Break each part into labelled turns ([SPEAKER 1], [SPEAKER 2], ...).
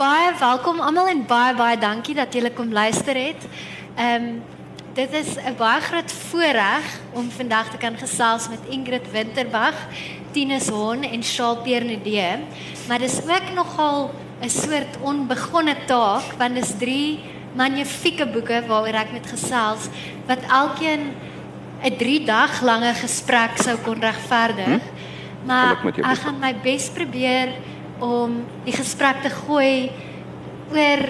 [SPEAKER 1] Baie welkom almal en baie baie dankie dat julle kom luister het. Ehm um, dit is 'n baie groot voorreg om vandag te kan gesels met Ingrid Winterbag, Tinus Hon en Shaal Pernedee. Maar dis ook nogal 'n soort onbegonne taak want dis drie magnifieke boeke waaroor ek met gesels wat elkeen 'n 3 dag lange gesprek sou kon regverdig. Hm? Maar ek gaan my bes probeer om die gesprek te gooi oor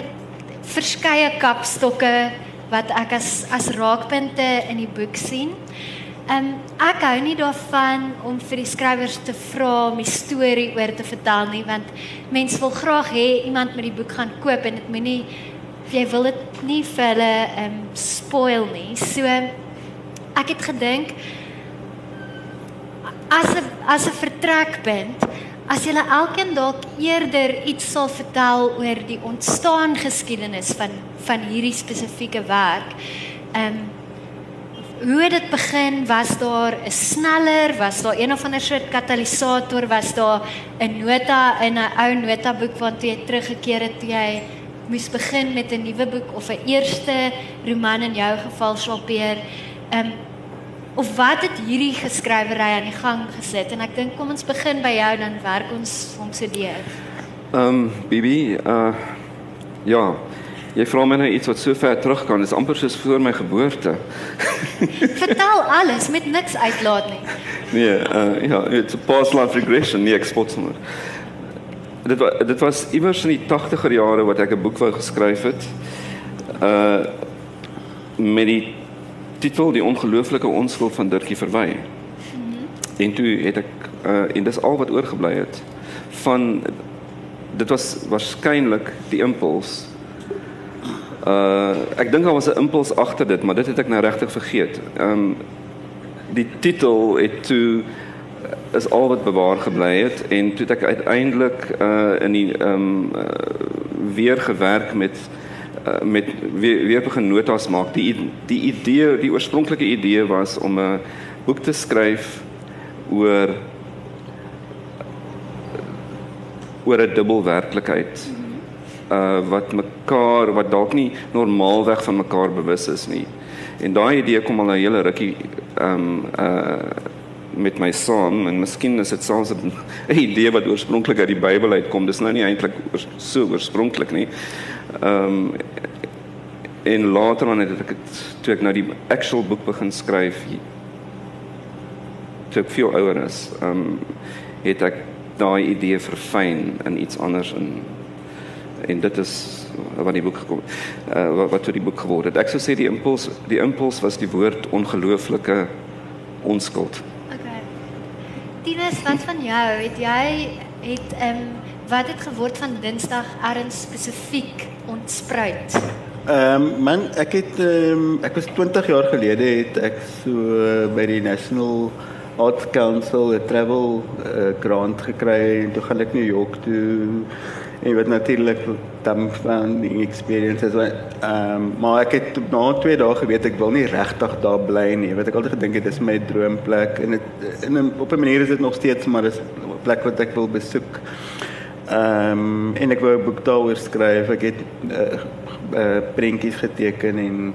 [SPEAKER 1] verskeie kapstokke wat ek as as raakpunte in die boek sien. Ehm um, ek hou nie daarvan om vir die skrywers te vra om 'n storie oor te vertel nie want mense wil graag hê iemand met die boek gaan koop en dit moenie jy wil dit nie vir hulle ehm um, spoil nie. So ek het gedink as 'n as 'n vertrekpunt As julle elkeen dalk eerder iets sal vertel oor die ontstaan geskiedenis van van hierdie spesifieke werk. Ehm um, hoe het dit begin? Was daar 'n sneller? Was daar een of ander soort katalisator? Was daar 'n nota in 'n ou notaboek waartoe jy teruggekeer het toe jy moes begin met 'n nuwe boek of 'n eerste roman in jou geval Shalpeer? Ehm um, of wat het hierdie geskrywery aan die gang gesit en ek dink kom ons begin by jou dan werk ons om so deur.
[SPEAKER 2] Ehm um, Bibi, uh ja. Jy vra my nou iets wat so ver terug kan, dis amper soos voor my geboorte.
[SPEAKER 1] Vertel alles met niks uitlaat nie.
[SPEAKER 2] Nee, uh ja, it's a past life regression, nie eksport sommer. Dit was dit was iewers in die 80er jare wat ek 'n boek wou geskryf het. Uh met die titel Die ongelooflike onskuld van Dirkie Verwy. Mm -hmm. En toe het ek uh en dis al wat oorgebly het van dit was waarskynlik die impuls. Uh ek dink daar was 'n impuls agter dit, maar dit het ek nou regtig vergeet. Um die titel het toe is al wat bewaar gebly het en toe het ek uiteindelik uh in die um uh, weer gewerk met uh, met weer, weer begin notas maak. Die die idee, die oorspronklike idee was om 'n boek te skryf oor oor 'n dubbel werklikheid. Uh wat mekaar wat dalk nie normaalweg van mekaar bewus is nie. En daai idee kom al 'n hele rukkie ehm um, uh met my saam en miskien is dit soms 'n idee wat oorspronklik uit die Bybel uitkom. Dis nou nie eintlik so oorspronklik nie. Ehm um, en later wanneer ek het toe ek nou die actual boek begin skryf toe ek veel ouer is, ehm um, het ek daai idee verfyn in iets anders in en dit is wat die boek gekom uh, wat wat toe die boek geword het. Ek sou sê die impuls die impuls was die woord ongelooflike onskuld.
[SPEAKER 1] Okay. Tinus, wat van jou? Het jy het ehm um, wat het geword van Dinsdag erns spesifiek ontspruit?
[SPEAKER 3] Ehm um, man, ek het ehm um, ek was 20 jaar gelede het ek so uh, by die National Arts Council 'n travel uh, grant gekry en toe gaan ek New York toe. En wat natuurlik dan van die experiences wat ehm um, maar ek het na twee dae geweet ek wil nie regtig daar bly nie. Wat ek altyd gedink het dis my droomplek en dit in 'n op 'n manier is dit nog steeds maar dis 'n plek wat ek wil besoek. Um, en ek wou 'n boek daaroor skryf. Ek het uh, uh prentjies geteken en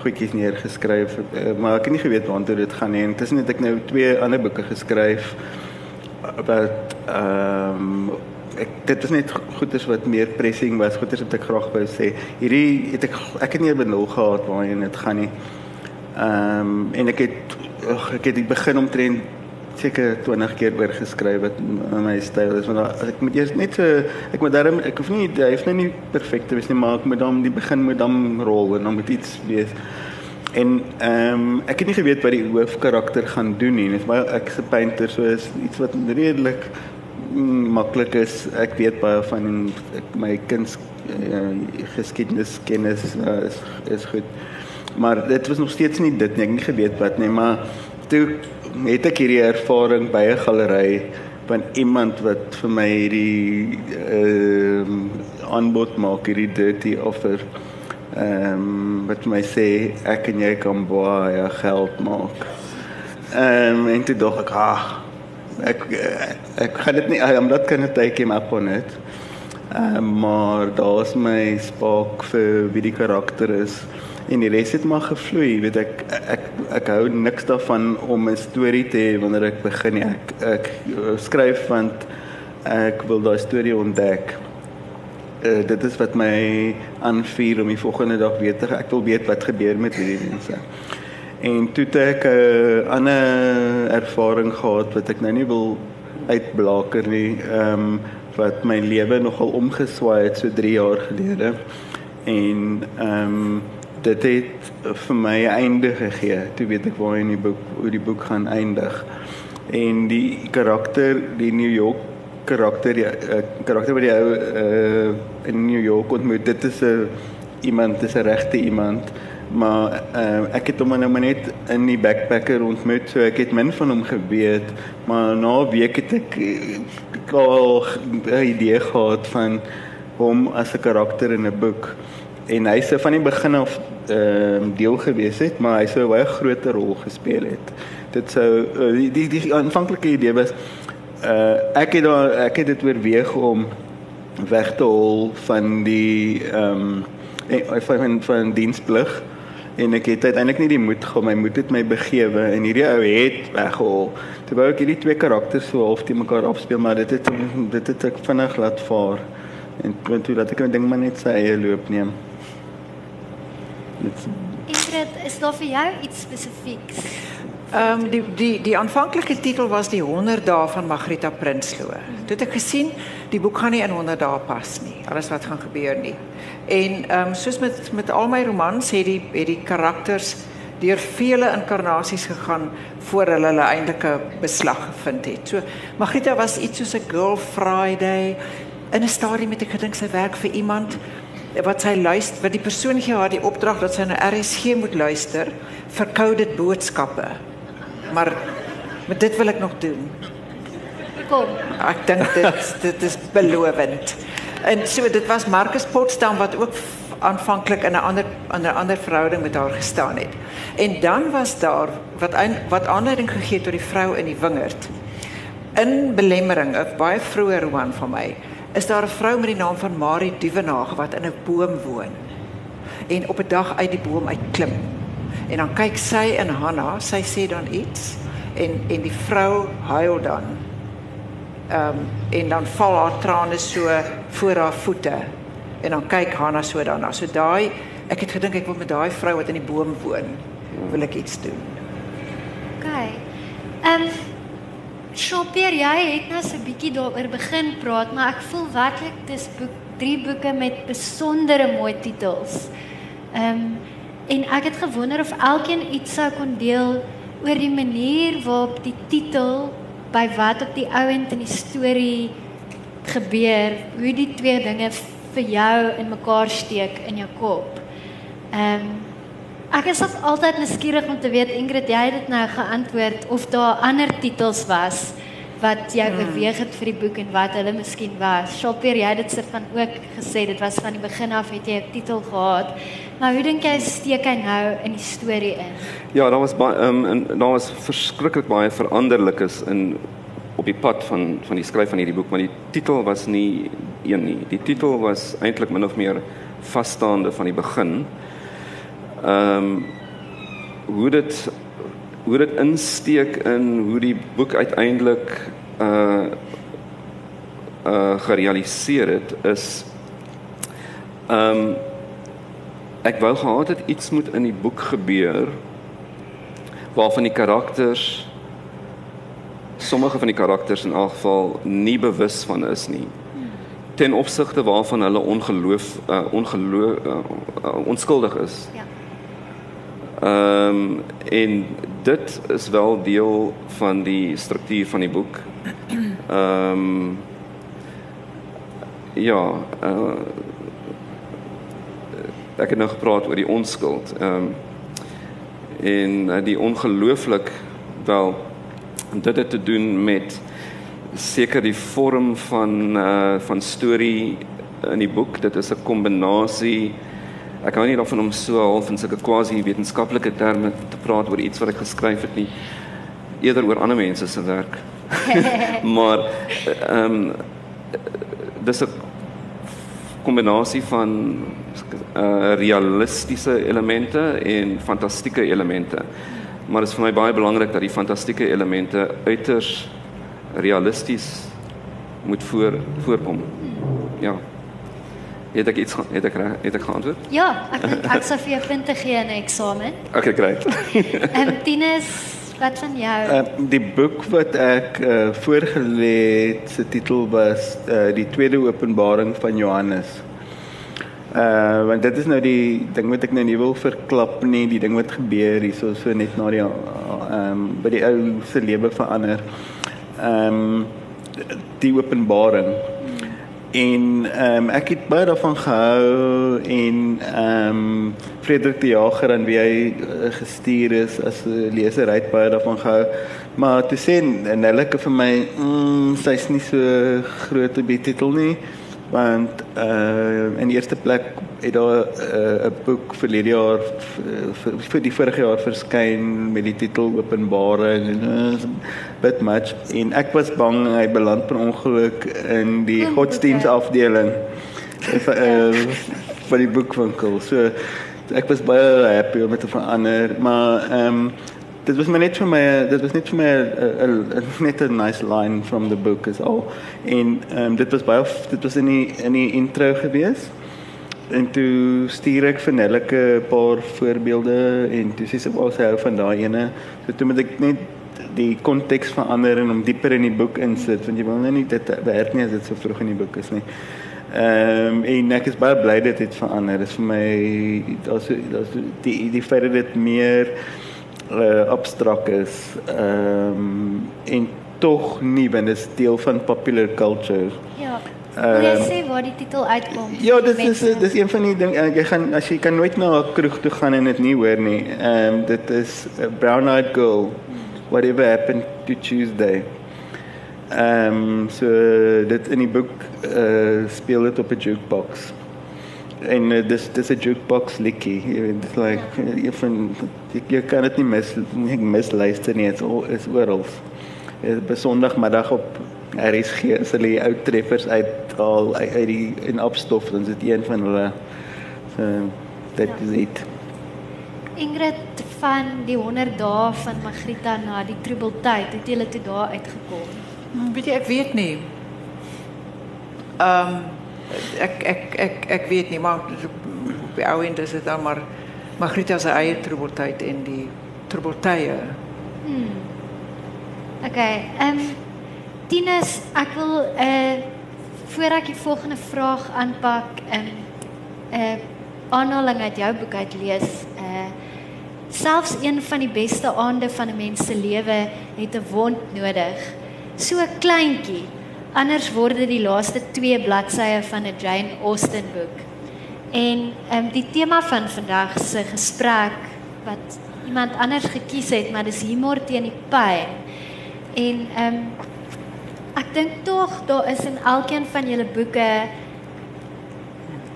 [SPEAKER 3] goedjies neergeskryf, uh, maar ek het nie geweet waartoe dit gaan nie. Intussen het ek nou twee ander boeke geskryf wat ehm um, ek dit is net goeders wat meer pressing was, goeders wat ek graag wou sê. Hierdie het ek ek het nie benul gehad waarheen dit gaan nie. Ehm um, en ek het ek het begin omtrent seker 20 keer oor geskryf wat my styl is want ek moet eers net so ek moet daarom ek hoef nie hy is nou nie perfek te wees nie maar ek moet dan die begin moet dan rol en dan moet iets wees. En ehm um, ek het nie geweet wat die hoofkarakter gaan doen nie net baie ek se painter so is iets wat redelik mm, maklik is. Ek weet baie van en ek, my kuns uh, geskiedenis kennis uh, is is goed. Maar dit was nog steeds nie dit nie ek het nie geweet wat nie maar toe het ek hierdie ervaring by 'n galery van iemand wat vir my hierdie ehm um, aanbod maak hierdie dirty offer. Ehm um, wat my sê ek en jy kan baie geld maak. Ehm um, en toe dog ek, "Ah, ek ek gaan dit nie I'm not going to take him up on it." Uh, maar daar's my spark vir wie die karakter is en die res het maar gevloei weet ek ek ek hou niks daarvan om 'n storie te hê wanneer ek begin ek ek skryf want ek wil daai storie ontdek. Uh, dit is wat my aanvuur om die volgende dag weer te ek wil weet wat gebeur met hierdie mense. En toe het ek 'n uh, ander ervaring gehad wat ek nou nie wil uitblaker nie ehm um, wat my lewe nogal omgeswaai het so 3 jaar gelede. En ehm um, dit het vir my einde gegee. Toe weet ek waar in die boek hoe die boek gaan eindig. En die karakter, die New York karakter, die uh, karakter wat jy uh, in New York ontmoet, dit is 'n iemand, dis 'n regte iemand. Maar uh, ek het hom nou maar net in die backpacker ontmoet, so ek het min van hom geweet, maar na 'n week het ek al 'n idee gehad van hom as 'n karakter in 'n boek en hy se van die begin af ehm uh, deel gewees het, maar hy sou 'n baie groter rol gespeel het. Dit sou uh, die die, die aanvanklike idee was uh ek het daar ek het dit oorweeg om weg te hol van die ehm um, van van diensplig. En ek het uiteindelik nie die moed gehad my moed het my begewe en hierdie ou het weggehol. Terwyl ek hierdie twee karakters so half te mekaar afspeel maar dit het dit het ek vinnig laat vaar. En toe dat ek 'n ding maar net sy eie loop neem
[SPEAKER 1] Ingrid, is daar vir jou iets spesifieks?
[SPEAKER 4] Ehm um, die die die aanvanklike titel was die 100 dae van Margarita Prinsloo. Toe het ek gesien die boek gaan nie in 100 dae pas nie. Alles wat gaan gebeur nie. En ehm um, soos met met al my romans het die het die karakters deur vele inkarnasies gegaan voor hulle hulle eintlike beslag gevind het. So Margarita was iets soos 'n girl Friday in 'n stadium met ek gedink sy werk vir iemand wat sy luister wat die persoon gee haar die opdrag dat sy na RSG moet luister vir coded boodskappe. Maar met dit wil ek nog doen.
[SPEAKER 1] Kom.
[SPEAKER 4] Ek dink dit dit is belovend. En so dit was Marcus Potsdam wat ook aanvanklik in 'n ander in 'n ander verhouding met haar gestaan het. En dan was daar wat een, wat aanleiding gegee het tot die vrou in die wingerd. In belemmering 'n baie vroeë roman van my is daar 'n vrou met die naam van Marie Duvenage wat in 'n boom woon. En op 'n dag uit die boom uitklim. En dan kyk sy en Hanna, sy sê dan iets en en die vrou huil dan. Ehm um, en dan val haar trane so voor haar voete. En dan kyk Hanna so daarna. So daai ek het gedink ek wil met daai vrou wat in die boom woon, wil ek iets doen.
[SPEAKER 1] OK. Ehm um, Shopper, jy het nou so 'n bietjie daaroor begin praat, maar ek voel werklik dis boek drie boeke met besondere mooi titels. Ehm um, en ek het gewonder of elkeen iets sou kon deel oor die manier waarop die titel by wat op die ouend in die storie gebeur, hoe die twee dinge vir jou in mekaar steek in jou kop. Ehm um, Ek is altyd nuuskierig om te weet Ingrid, jy het dit nou geantwoord of daar ander titels was wat jou hmm. beweeg het vir die boek en wat hulle miskien was. Shopper, jy het dit se van ook gesê dit was van die begin af het jy 'n titel gehad. Maar hoe dink jy steek hy nou in die storie in?
[SPEAKER 2] Ja, daar was baie ehm um, daar was verskriklik baie veranderlikes in op die pad van van die skryf van hierdie boek, maar die titel was nie een nie. Die titel was eintlik min of meer vasstaande van die begin ehm um, hoe dit hoe dit insteek in hoe die boek uiteindelik uh uh gerealiseer het is ehm um, ek wou gehad het iets moet in die boek gebeur waarvan die karakters sommige van die karakters in elk geval nie bewus van is nie. Ten opsigte waarvan hulle ongeloof uh, ongeloof uh, uh, onskuldig is. Ja Ehm um, en dit is wel deel van die struktuur van die boek. Ehm um, ja, uh, ek het nou gepraat oor die onskuld. Ehm um, en uh, die ongelooflik wel dit het te doen met seker die vorm van uh van storie in die boek. Dit is 'n kombinasie Ek hou nie daarvan om so half in sulke quasi wetenskaplike terme te praat oor iets wat ek geskryf het nie. Eerder oor ander mense se werk. maar ehm um, dis 'n kombinasie van uh realistiese elemente en fantastieke elemente. Maar dit is vir my baie belangrik dat die fantastieke elemente uiters realisties moet voor voorkom. Ja. Het ek iets het ek het ek geantwoord?
[SPEAKER 1] Ja, ek dink ek sou vir jou punte gee in 'n eksamen.
[SPEAKER 2] Okay, great.
[SPEAKER 1] Ehm Tinus, wat van jou?
[SPEAKER 3] Uh, die boek wat ek uh, voorgelê het, se titel was uh, die tweede openbaring van Johannes. Uh want dit is nou die ding wat ek nou nie wil verklap nie, die ding wat gebeur hierso so net na die ehm um, by die ou se lewe verander. Ehm um, die openbaring. En ehm um, ek het baie daarvan gehou en ehm um, Frederik die Jager en wie hy uh, gestuur is as 'n leser het baie daarvan gehou. Maar te sien en hulle vir my, mm, sy's nie so groot op die titel nie want uh in die eerste plek het daar 'n uh, boek verlede jaar vir, vir die vorige jaar verskyn met die titel Openbaring en uh, bit much. En ek was bang hy beland per ongeluk in die godsdienstafdeling uh, van die boekwinkel. So ek was baie happy om dit te verander maar ehm um, dit was maar net vir my dit was net vir my 'n net 'n nice line from the book is al en um, dit was baie dit was in die in die intro gewees. En toe stuur ek vir Nellike 'n paar voorbeelde en toe sê sy wou sy hou van daai ene. So toe moet ek net die konteks verander en om dieper in die boek insit want jy wil nou nie dit werk nie as dit so vroeg in die boek is nie. Ehm um, en ek is baie bly dit het verander. Dit is vir my daar's daar's die die feit dat dit meer uh, abstrakt is ehm um, en tog nie want dit is deel van popular culture.
[SPEAKER 1] Ja. Wil jy sê waar die titel uitkom?
[SPEAKER 3] Ja, dit is dis een van die ding jy gaan as jy kan nooit na 'n kroeg toe gaan en dit nie hoor nie. Ehm um, dit is a brown eyed girl. Whatever happened to Tuesday. Ehm um, so dit in die boek uh, speel dit op 'n jukebox en uh, dis dis 'n jukebox likkie. Jy weet dit like ja. van jy, jy kan dit nie mis nie mis luister nie. Dit is, is oral. Is besondagmiddag op RSG as hulle die ou treffers uithaal uit, uit die in opstof dan is dit een van hulle so dit ja. is dit.
[SPEAKER 1] Ingrid van die 100 dae van Magrita na die troebeltyd, het jy toe daar uitgekom?
[SPEAKER 4] Weet jy ek weet nie. Ehm um, ek ek ek ek weet nie maar op die ou end is dit dan maar Margrieta se eie troebeltyd en die troebeltye. Hmm.
[SPEAKER 1] Okay, ehm um, Tinus, ek wil 'n uh, eh, voor ek die volgende vraag aanpak in 'n uh, aanhaling uit jou boek uit lees. Uh selfs een van die beste aande van 'n mens se lewe het 'n wond nodig. So 'n kleintjie Anders word dit die laaste 2 bladsye van 'n Jane Austen boek. En ehm um, die tema van vandag se gesprek wat iemand anders gekies het, maar dis humor teen die pyn. En ehm um, ek dink tog daar is in elkeen van julle boeke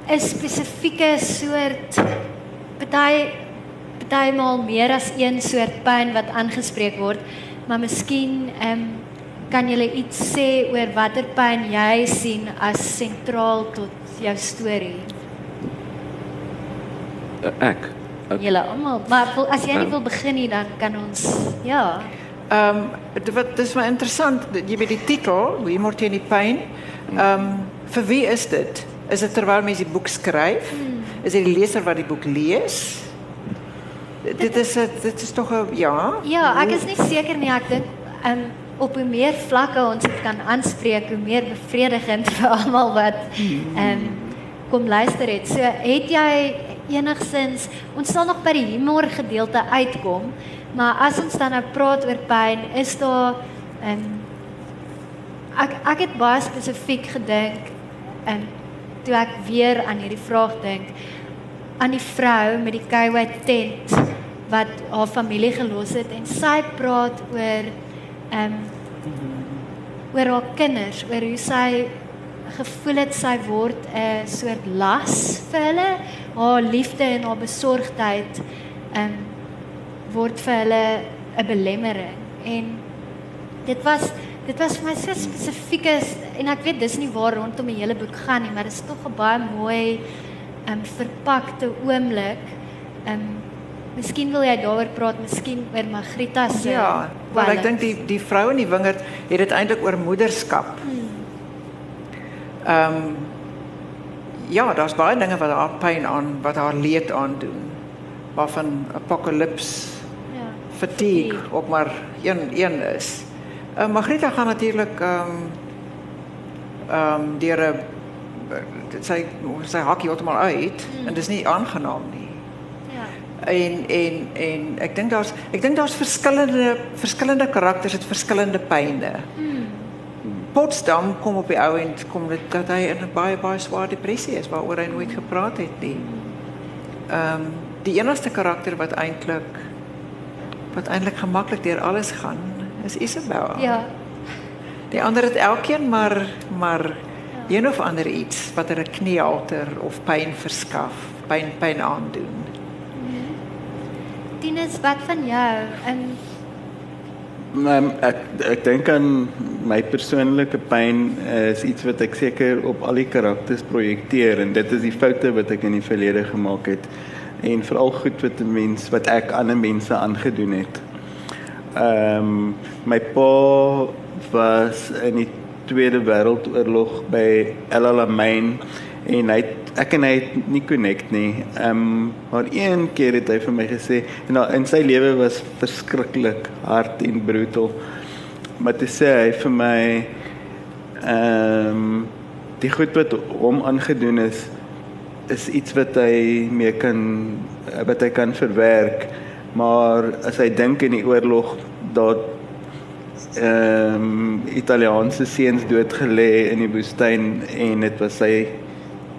[SPEAKER 1] 'n spesifieke soort party partymal meer as een soort pyn wat aangespreek word, maar miskien ehm um, kan jy iets sê oor watter pyn jy sien as sentraal tot jou storie?
[SPEAKER 2] Uh, ek.
[SPEAKER 1] Julle almal, maar as jy nie um, wil begin nie, dan kan ons ja.
[SPEAKER 4] Ehm um, wat dis maar interessant, jy weet die titel, wie moet jy nie pyn? Ehm um, vir wie is dit? Is dit terwyl mense die boek skryf? Hmm. Is dit die leser wat die boek lees? Dit is dit is tog 'n ja.
[SPEAKER 1] Ja, ek is nie seker nie, ek dink ehm um, op hoe meer vlakke ons dit kan aanspreek, hoe meer bevredigend vir almal wat ehm um, kom luister het. So het jy enigsins ons sal nog by die humor gedeelte uitkom, maar as ons dan nou praat oor pyn, is daar ehm um, ek ek het baie spesifiek gedink en um, toe ek weer aan hierdie vraag dink aan die vrou met die koue tent wat haar familie gelos het en sy praat oor ehm um, oor haar kinders, oor hoe sy gevoel het sy word 'n soort las vir hulle, haar liefde en haar besorgdheid ehm um, word vir hulle 'n belemmering en dit was dit was vir my so spesifiek is en ek weet dis nie waar rondom die hele boek gaan nie, maar dit is tog 'n baie mooi ehm um, verpakte oomblik. Ehm um, Miskien wil jy daaroor praat, miskien oor Magrita se
[SPEAKER 4] Ja, want ek dink die die vrou in die wingerd het dit eintlik oor moederskap. Ehm um, ja, daar's baie dinge wat haar pyn aan, wat haar leed aandoen. Waarvan apocalypse
[SPEAKER 1] ja.
[SPEAKER 4] fatigue ook maar een een is. Uh, Margarita gaan natuurlik ehm um, ehm um, deur 'n sy sy hakkie heeltemal uit mm. en dis nie aangenaam nie. En en en ek dink daar's ek dink daar's verskillende verskillende karakters het verskillende pyne. Mm. Potsdam kom op die ou en kom dit dat hy in 'n baie baie swaar depressie is waaroor hy nooit gepraat het nie. Ehm um, die enigste karakter wat eintlik wat eintlik gemaklik deur alles gaan is Isabel.
[SPEAKER 1] Ja.
[SPEAKER 4] Die ander het elkeen maar maar ja. een of ander iets wat hulle kniehalter of pyn verskaf, pyn pyn aandoen.
[SPEAKER 1] Tinus, wat van jou? En
[SPEAKER 3] Um, ek ek dink aan my persoonlike pyn is iets wat ek seker op al die karakters projekteer en dit is die foute wat ek in die verlede gemaak het en veral goed wat 'n mens wat ek ander mense aangedoen het. Ehm um, my pa was in die Tweede Wêreldoorlog by El Alamein en hy het, ek en hy het nie connect nie. Ehm um, maar een keer het hy vir my gesê en nou in sy lewe was verskriklik hard en brutal. Maar dit sê hy vir my ehm um, die goed wat hom aangedoen is is iets wat hy mee kan wat hy kan verwerk. Maar as hy dink in die oorlog dat ehm um, Italiaanse seuns doodgelê in die woestyn en dit was sy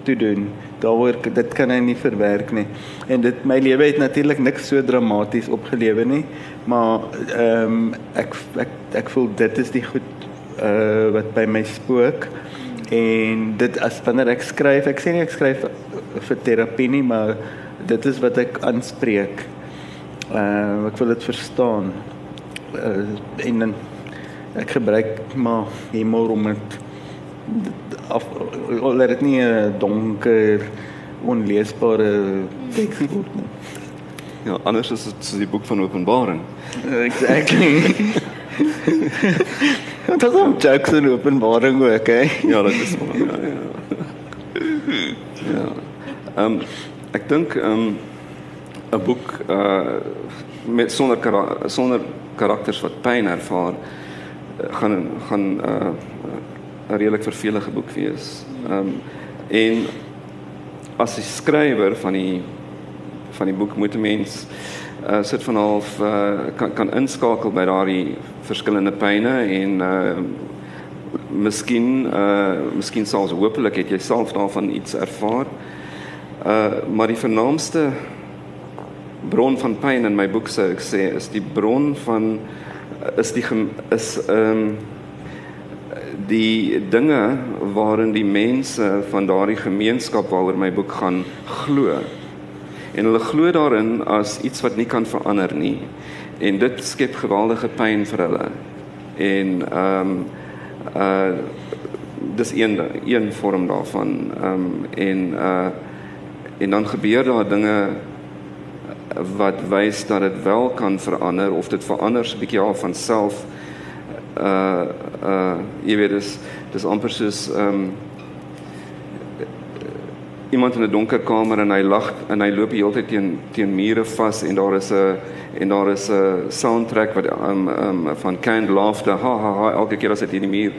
[SPEAKER 3] toe doen. Daaroor dit kan hy nie verwerk nie. En dit my lewe het natuurlik niks so dramaties opgelewe nie, maar ehm um, ek, ek ek voel dit is die goed uh wat by my spook. En dit as wanneer ek skryf, ek sê nie ek skryf vir terapie nie, maar dit is wat ek aanspreek. Uh ek wil dit verstaan. Uh en dan ek gebruik maar humor om dit af laat dit nie 'n donker onleesbare teks word nie.
[SPEAKER 2] Ja, anders is dit die boek van Openbaring.
[SPEAKER 3] Exactly. Dit is 'n Jackson Openbaring ook, hè.
[SPEAKER 2] Ja, dit is maar ja. Ja. Ja. Ehm um, ek dink ehm um, 'n boek uh met sonder kara sonder karakters wat pyn ervaar gaan gaan uh, 'n redelik vervelige boek wees. Ehm um, en as die skrywer van die van die boek moet 'n mens uh sit van half uh kan kan inskakel by daardie verskillende pyne en uh miskien uh miskien sal ons hopelik het jy self daarvan iets ervaar. Uh maar die vernaamste bron van pyn in my boek sou ek sê is die bron van is die is ehm um, die dinge waarin die mense van daardie gemeenskap waaroor my boek gaan glo. En hulle glo daarin as iets wat nie kan verander nie. En dit skep geweldige pyn vir hulle. En ehm um, uh dis een een vorm daarvan. Ehm um, en uh en dan gebeur daar dinge wat wys dat dit wel kan verander of dit verander so 'n bietjie al van self uh uh jy weet dis dis amper soos um iemand in 'n donker kamer en hy lag en hy loop die hele tyd teen teen mure vas en daar is 'n en daar is 'n soundtrack wat um um van canned laughter ha ha ha elke keer as hy teen die muur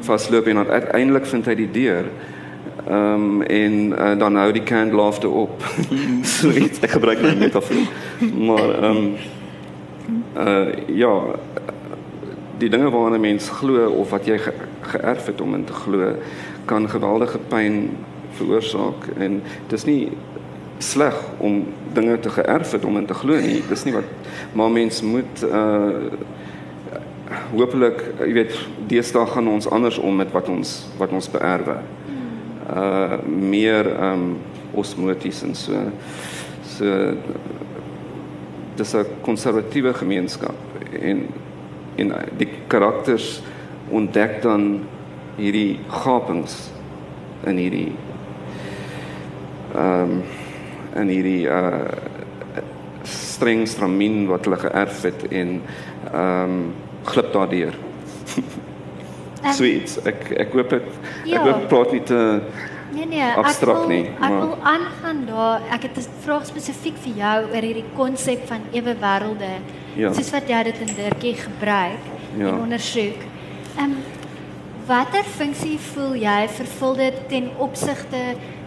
[SPEAKER 2] vasloop en dan uiteindelik vind hy die deur um en uh, dan hou die canned laughter op. So iets ek gebruik nou net af maar um uh ja die dinge waarna mens glo of wat jy ge geërf het om in te glo kan geweldige pyn veroorsaak en dis nie sleg om dinge te geërf het om in te glo nie. Dis nie wat maar mens moet uh hopelik jy weet deesdae gaan ons anders om met wat ons wat ons beerwe uh meer um osmoties en so. So dis 'n konservatiewe gemeenskap en en die karakters ontdek dan hierdie gapings in hierdie ehm um, in hierdie uh streng stramien wat hulle geërf het en ehm um, glip daardeur.
[SPEAKER 1] Ehm,
[SPEAKER 2] Sweet. Ek ek hoop dit
[SPEAKER 1] Ja.
[SPEAKER 2] ek hoop ek praat nie te
[SPEAKER 1] Nee nee,
[SPEAKER 2] Abstrakt nie,
[SPEAKER 1] Ek wil aangaan daar. Ek het 'n vraag spesifiek vir jou oor hierdie konsep van ewe wêrelde.
[SPEAKER 2] Ja.
[SPEAKER 1] Soos wat jy dit in Dirkie gebruik
[SPEAKER 2] Ja.
[SPEAKER 1] en ondersoek. Ehm um, watter funksie voel jy vervul dit ten opsigte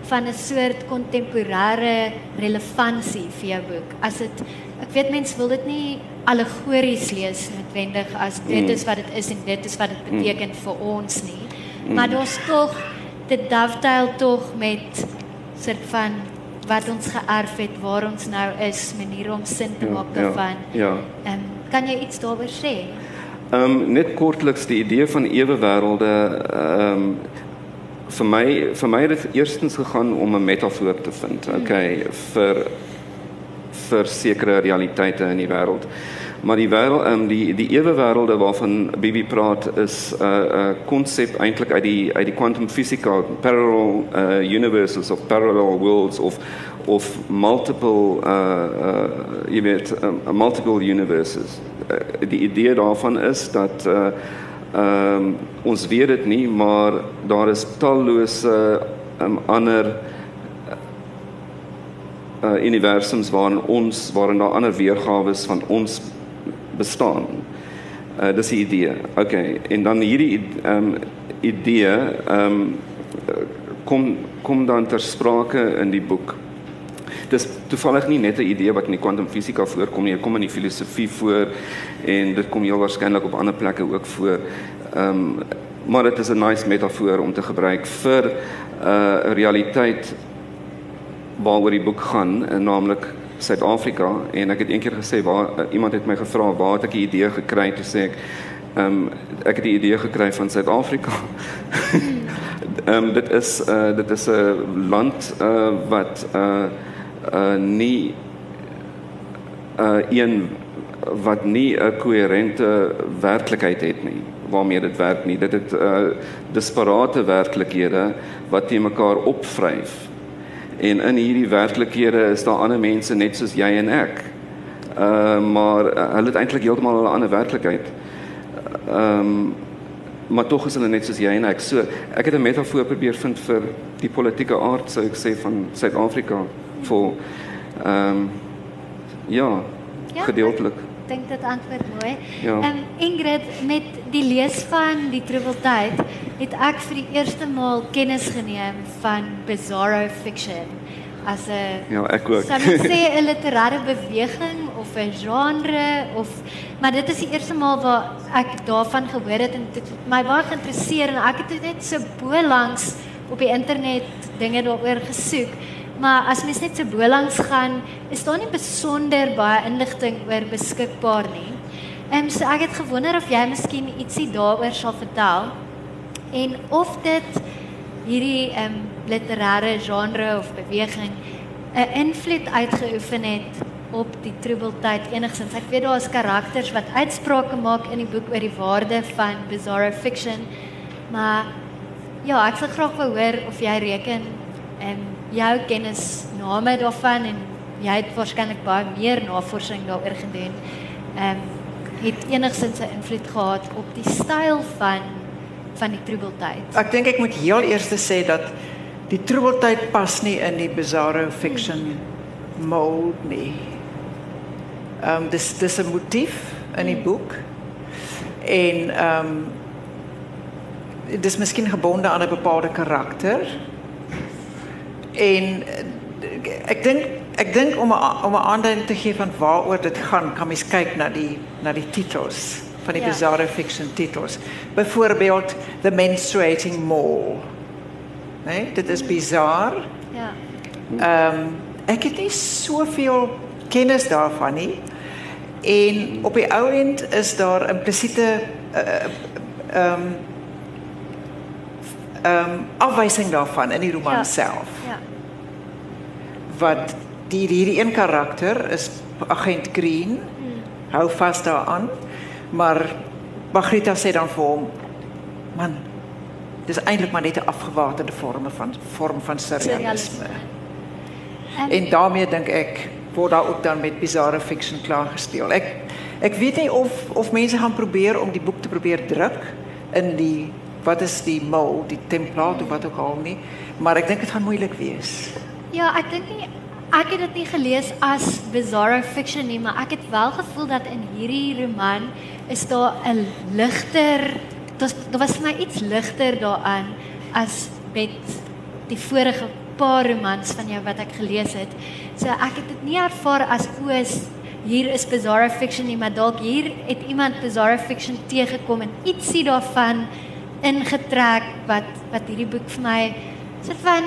[SPEAKER 1] van 'n soort kontemporêre relevantie vir jou boek? As dit ek weet mense wil dit nie allegories lees noodwendig as dit
[SPEAKER 2] Mm.
[SPEAKER 1] is wat dit is en dit is wat dit beteken vir ons nie. Maar daar's tog dit dovetail tog met soort van wat ons geërf het, waar ons nou is, maniere om sin te maak
[SPEAKER 2] ja,
[SPEAKER 1] daarvan.
[SPEAKER 2] ja.
[SPEAKER 1] Ehm kan jy iets daaroor sê?
[SPEAKER 2] Ehm um, net kortliks die idee van ewe wêrelde ehm um, vir my vir my het dit eerstens gegaan om 'n metafoor te vind. Okay, vir vir sekere realiteite in die wêreld. Maar die wêreld um, die die ewe wêrelde waarvan Bibi praat is 'n uh, 'n uh, konsep eintlik uit die uit die kwantumfisika, parallel uh, universes of parallel worlds of of multiple uh uh jy weet um, multiple universes. Uh, die idee daarvan is dat uh ehm um, ons weet dit nie, maar daar is tallose um, ander uh universums waarin ons waarin daar ander weergawe van ons bestaan. Uh dis die idee. Okay, en dan hierdie ehm um, idee ehm um, kom kom dan ter sprake in die boek. Dis toevallig nie net 'n idee wat in die kwantumfisika voorkom nie, dit kom in die filosofie voor en dit kom heel waarskynlik op ander plekke ook voor. Ehm um, maar dit is 'n nice metafoor om te gebruik vir 'n uh, realiteit waaroor die boek gaan, en naamlik Suid-Afrika en ek het eendag gesê waar uh, iemand het my gevra waar het ek die idee gekry toe sê ek ehm um, ek het die idee gekry van Suid-Afrika. Ehm um, dit is uh dit is 'n land uh wat uh uh nie uh een wat nie 'n koherente werklikheid het nie waarmee dit werk nie. Dit het uh disparate werklikhede wat te mekaar opvryf. En in hierdie werklikhede is daar ander mense net soos jy en ek. Uh maar uh, hulle het eintlik heeltemal 'n ander werklikheid. Ehm um, maar tog is hulle net soos jy en ek. So ek het 'n metafoor probeer vind vir die politieke aard sou ek sê van Suid-Afrika vir ehm um, ja,
[SPEAKER 1] Ja,
[SPEAKER 2] gedeeltelik.
[SPEAKER 1] Ek dink dit antwoord mooi.
[SPEAKER 2] Ja.
[SPEAKER 1] Ehm Ingrid, met die lees van die Troebeltyd het ek vir die eerste maal kennis geneem van bizarro fiction as 'n
[SPEAKER 2] Ja, ek ook.
[SPEAKER 1] Sal ek sê 'n literêre beweging of 'n genre of maar dit is die eerste maal waar ek daarvan gehoor het en dit het my baie geïnteresseer en ek het net so bo langs op die internet dinge daaroor gesoek. Maar as mens net so bo langs gaan, is daar nie besonder baie inligting oor beskikbaar nie. Ehm so ek het gewonder of jy miskien ietsie daaroor sal vertel en of dit hierdie ehm um, literêre genre of beweging 'n invloed uitgeoefen het op die troebeltyd enigstens. Ek weet daar is karakters wat uitsprake maak in die boek oor die waarde van bizarro fiction. Maar ja, ek sal graag wou hoor of jy reken en um, jou kennis name daarvan en jy het waarskynlik baie meer navorsing daaroor gedoen. Ehm um, het enigstens 'n invloed gehad op die styl van van die troebeltyd.
[SPEAKER 4] Ek dink ek moet heel eers sê dat die troebeltyd pas nie in die bizarro fiction mold nie. Ehm um, dis dis 'n motief in die boek. En ehm um, dis miskien gebonde aan 'n bepaalde karakter. En ek dink ek dink om 'n om 'n aanduiding te gee van waaroor dit gaan, kan mens kyk na die na die titels van die
[SPEAKER 1] Ja.
[SPEAKER 4] bizarre fiction titels. Byvoorbeeld The Menstruating Mall. Nee, dit is bizar.
[SPEAKER 1] Ja.
[SPEAKER 4] Ehm um, ek het nie soveel kennis daarvan nie. En op die ou end is daar implisiete ehm uh, um, um, afwysing daarvan in die roman
[SPEAKER 1] Ja.
[SPEAKER 4] self.
[SPEAKER 1] Ja.
[SPEAKER 4] Wat die hierdie een karakter is agent Green. Hou vas daaraan. Maar Margarita sê dan vir hom man, dis eintlik maar net 'n afgewaterde vorm van vorm van surrealisme.
[SPEAKER 1] En,
[SPEAKER 4] En daarmee dink ek word daar ook dan met bizarre fiction klaar gespeel. Ek ek weet nie of of mense gaan probeer om die boek te probeer druk in die wat is die mold, die template of wat ook al nie, maar ek dink dit gaan moeilik wees.
[SPEAKER 1] ja, ek dink nie ek het dit nie gelees as bizarre fiction nie, maar ek het wel gevoel dat in hierdie roman is daar 'n ligter daar was vir my iets ligter daaraan as met die vorige paar romans van jou wat ek gelees het. So ek het dit nie ervaar as oos hier is bizarre fiction nie, maar dalk hier het iemand bizarre fiction teëgekom en ietsie daarvan ingetrek wat wat hierdie boek vir my soort van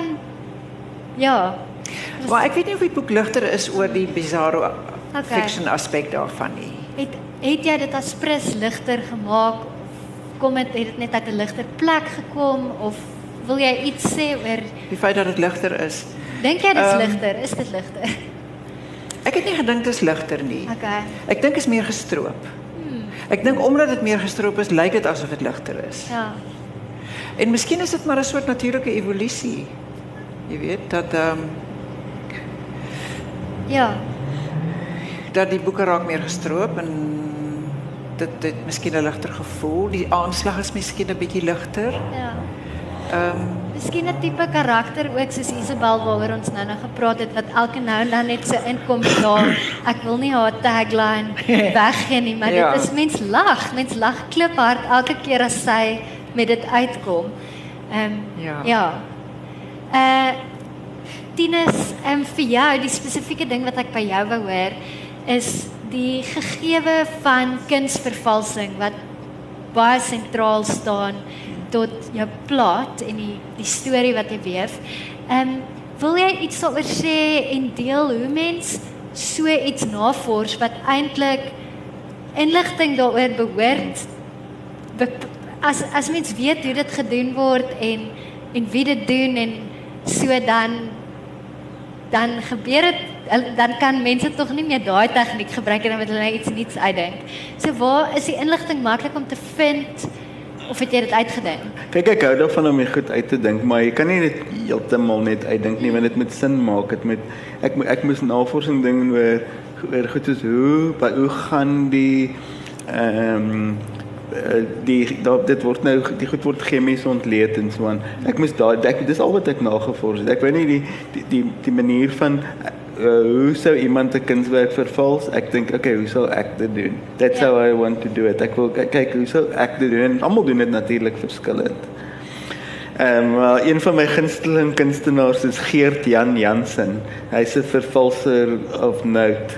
[SPEAKER 1] ja,
[SPEAKER 4] Maar ek weet nie of die boek ligter is oor die bizarre
[SPEAKER 1] Okay.
[SPEAKER 4] fiction aspek daarvan nie.
[SPEAKER 1] Het het jy dit as prins ligter gemaak? Kom dit het dit net uit 'n ligter plek gekom of wil jy iets sê oor
[SPEAKER 4] Die feit dat dit ligter is.
[SPEAKER 1] dink jy dit is
[SPEAKER 4] Ehm,
[SPEAKER 1] ligter? Is dit ligter?
[SPEAKER 4] Ek het nie gedink dit is ligter nie.
[SPEAKER 1] Okay.
[SPEAKER 4] Ek dink is meer gestroop. Ek dink omdat dit meer gestroop is, lyk dit asof dit ligter is.
[SPEAKER 1] Ja.
[SPEAKER 4] En miskien is dit maar 'n soort natuurlike evolusie. Jy weet dat ehm um,
[SPEAKER 1] Ja.
[SPEAKER 4] dat die boeke raak meer gestroop en dit dit miskien 'n ligter gevoel. Die aanslag is miskien 'n bietjie ligter.
[SPEAKER 1] Ja.
[SPEAKER 4] Ehm um,
[SPEAKER 1] Miskien 'n tipe karakter ook soos Isabel waaroor ons nou nou gepraat het wat elke nou en dan net so inkom daar. Ek wil nie haar tagline weggee nie, maar
[SPEAKER 4] Ja.
[SPEAKER 1] dit is mens lag, mens lag kliphard elke keer as sy met dit uitkom. Ehm um,
[SPEAKER 4] Ja.
[SPEAKER 1] ja. Uh Tinus, ehm um, vir jou die spesifieke ding wat ek by jou wou hoor is die gegewe van kunsvervalsing wat baie sentraal staan tot jou plot en die die storie wat jy weef. Ehm um, wil jy iets daaroor sê en deel hoe mens so iets navors wat eintlik inligting daaroor behoort bep- as as mens weet hoe dit gedoen word en en wie dit doen en so dan dan gebeur dit dan kan mense tog nie meer daai tegniek gebruik en dan moet hulle nou iets nuuts uitdink. So waar is die inligting maklik om te vind of het jy dit uitgedink?
[SPEAKER 3] Kyk ek hou daarvan om dit goed uit te dink, maar jy kan nie dit heeltemal net uitdink nie, want dit moet sin maak. Dit moet ek ek moes navorsing doen oor oor goed soos hoe wat hoe gaan die ehm eh, die daar dit word nou die goed word chemies ontleed en so aan. Ek moes daai ek dis al wat ek nagevors het. Ek weet nie die die die, die manier van uh, hoe sou iemand 'n kunswerk vervals? Ek dink okay, hoe sou ek dit doen? That's
[SPEAKER 1] Ja.
[SPEAKER 3] how I want to do it. Ek wil kyk, hoe sou ek dit doen? Almal doen dit natuurlik verskillend. Ehm um, well, een van my gunsteling kunstenaars is Geert Jan Jansen. Hy's 'n vervalser of note.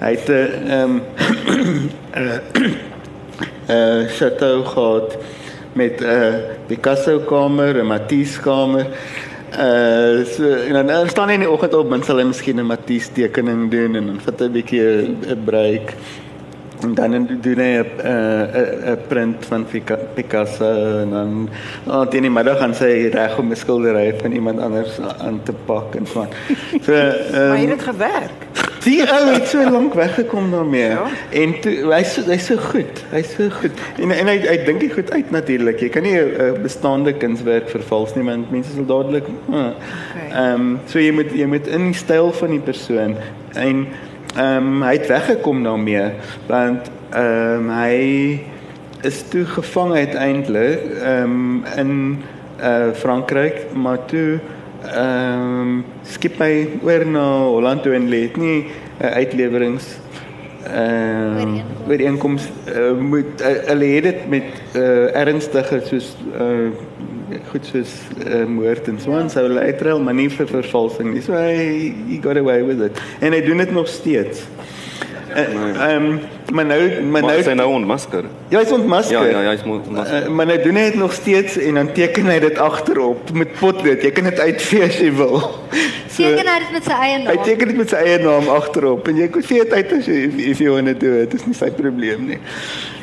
[SPEAKER 3] Hy het 'n ehm 'n uh chateau gehad met 'n uh, Picasso kamer, 'n Matisse kamer. Uh so en dan, dan staan hy in die oggend op, dan sal hy miskien 'n Matisse tekening doen en dan vat hy 'n bietjie 'n break. En dan doen hy 'n 'n print van Pica- Picasso en dan oh, teen die middag gaan sy reg om 'n skildery van iemand anders aan te pak en so. So
[SPEAKER 4] maar
[SPEAKER 3] ehm
[SPEAKER 4] het dit gewerk?
[SPEAKER 3] Die ou het so lank weggekom daarmee.
[SPEAKER 4] Ja.
[SPEAKER 3] En toe hy's hy's so goed. Hy's so goed. En en hy hy dink dit goed uit natuurlik. Jy kan nie 'n uh, bestaande kunswerk vervals nie want mense sal dadelik ehm
[SPEAKER 4] Okay.
[SPEAKER 3] um, so jy moet jy moet in die styl van die persoon en ehm um, hy het weggekom daarmee want ehm um, hy is toe gevang uiteindelik ehm um, in uh Frankryk, maar toe ehm um, skip hy oor na Holland toe en lê het nie uh, uitlewerings ehm um,
[SPEAKER 1] Ooreenkoms.
[SPEAKER 3] uh, moet uh, hulle het dit met uh, ernstige soos uh, goed soos uh, moord en so aan sou hulle uitruil maar nie vir vervalsing nie. So hy he got away with it. En hy doen dit nog steeds. Ehm um, maar nou maar nou
[SPEAKER 2] sy nou ontmasker.
[SPEAKER 3] Ja, hy's ontmasker.
[SPEAKER 2] Ja, ja, hy's ontmasker.
[SPEAKER 3] Uh, maar nou doen hy dit nog steeds en dan teken hy dit agterop met potlood. Jy kan dit uitvee as jy wil.
[SPEAKER 1] Teken hy dit met sy eie
[SPEAKER 3] Hy
[SPEAKER 1] naam?
[SPEAKER 3] teken dit met sy eie naam agterop en jy kan vee dit uit as jy if, if you want to do it. Dit is nie sy probleem nie.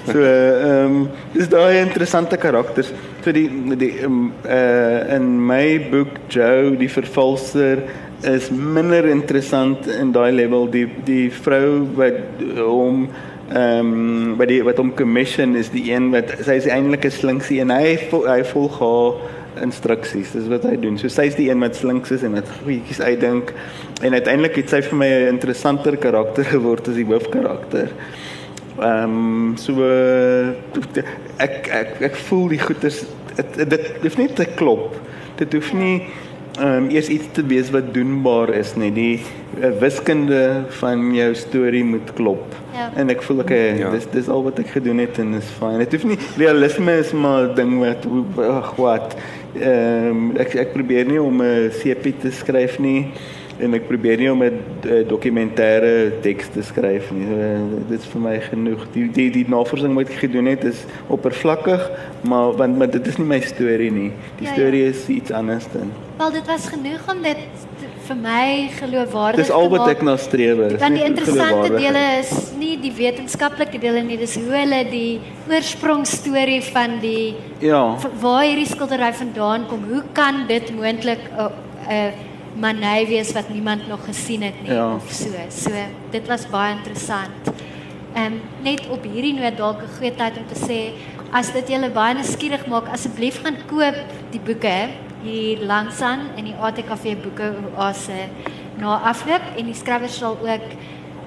[SPEAKER 3] So ehm um, dis daai interessante karakters. So die die um, uh in my boek Joe die vervalser is minder interessant in daai level die die vrou wat hom ehm um, by die wat hom commission is die een wat sy is eintlik 'n slinksie en hy hy volg haar instruksies. Dis wat hy doen. So sy is die een wat slinks is en wat goedjies uitdink en uiteindelik het sy vir my 'n interessanter karakter geword as die hoofkarakter. Ehm um, so ek ek ek voel die goeters dit dit hoef nie te klop. Dit hoef nie ehm um, eers iets te wees wat doenbaar is nie. Die uh, wiskunde van jou storie moet klop.
[SPEAKER 1] Ja.
[SPEAKER 3] En ek voel ek okay,
[SPEAKER 2] Ja.
[SPEAKER 3] ja. dis dis al wat ek gedoen het en is fyn. Dit hoef nie realisme is maar ding wat ag wat ehm um, ek ek probeer nie om 'n CP te skryf nie en ek probeer nie om 'n uh, dokumentêre teks te skryf nie. Uh, dit is vir my genoeg. Die die die navorsing wat ek gedoen het is oppervlakkig, maar want maar dit is nie my storie nie. Die
[SPEAKER 1] Ja, ja.
[SPEAKER 3] storie is iets anders dan.
[SPEAKER 1] Wel dit was genoeg om dit te- vir my geloofwaardig
[SPEAKER 3] Dis al
[SPEAKER 1] te
[SPEAKER 3] wat
[SPEAKER 1] maak.
[SPEAKER 3] ek na streef.
[SPEAKER 1] Want die interessante dele is nie die wetenskaplike dele nie, dis hoe hulle die oorsprongstorie van die
[SPEAKER 3] Ja.
[SPEAKER 1] waar hierdie skildery vandaan kom. Hoe kan dit moontlik 'n 'n manei wees wat niemand nog gesien het nie
[SPEAKER 3] Ja.
[SPEAKER 1] of so. So dit was baie interessant. Ehm um, net op hierdie noot dalk 'n goeie tyd om te sê as dit julle baie nuuskierig maak, asseblief gaan koop die boeke hier langs aan in die ATKV boeke oase na afloop en die skrywer sal ook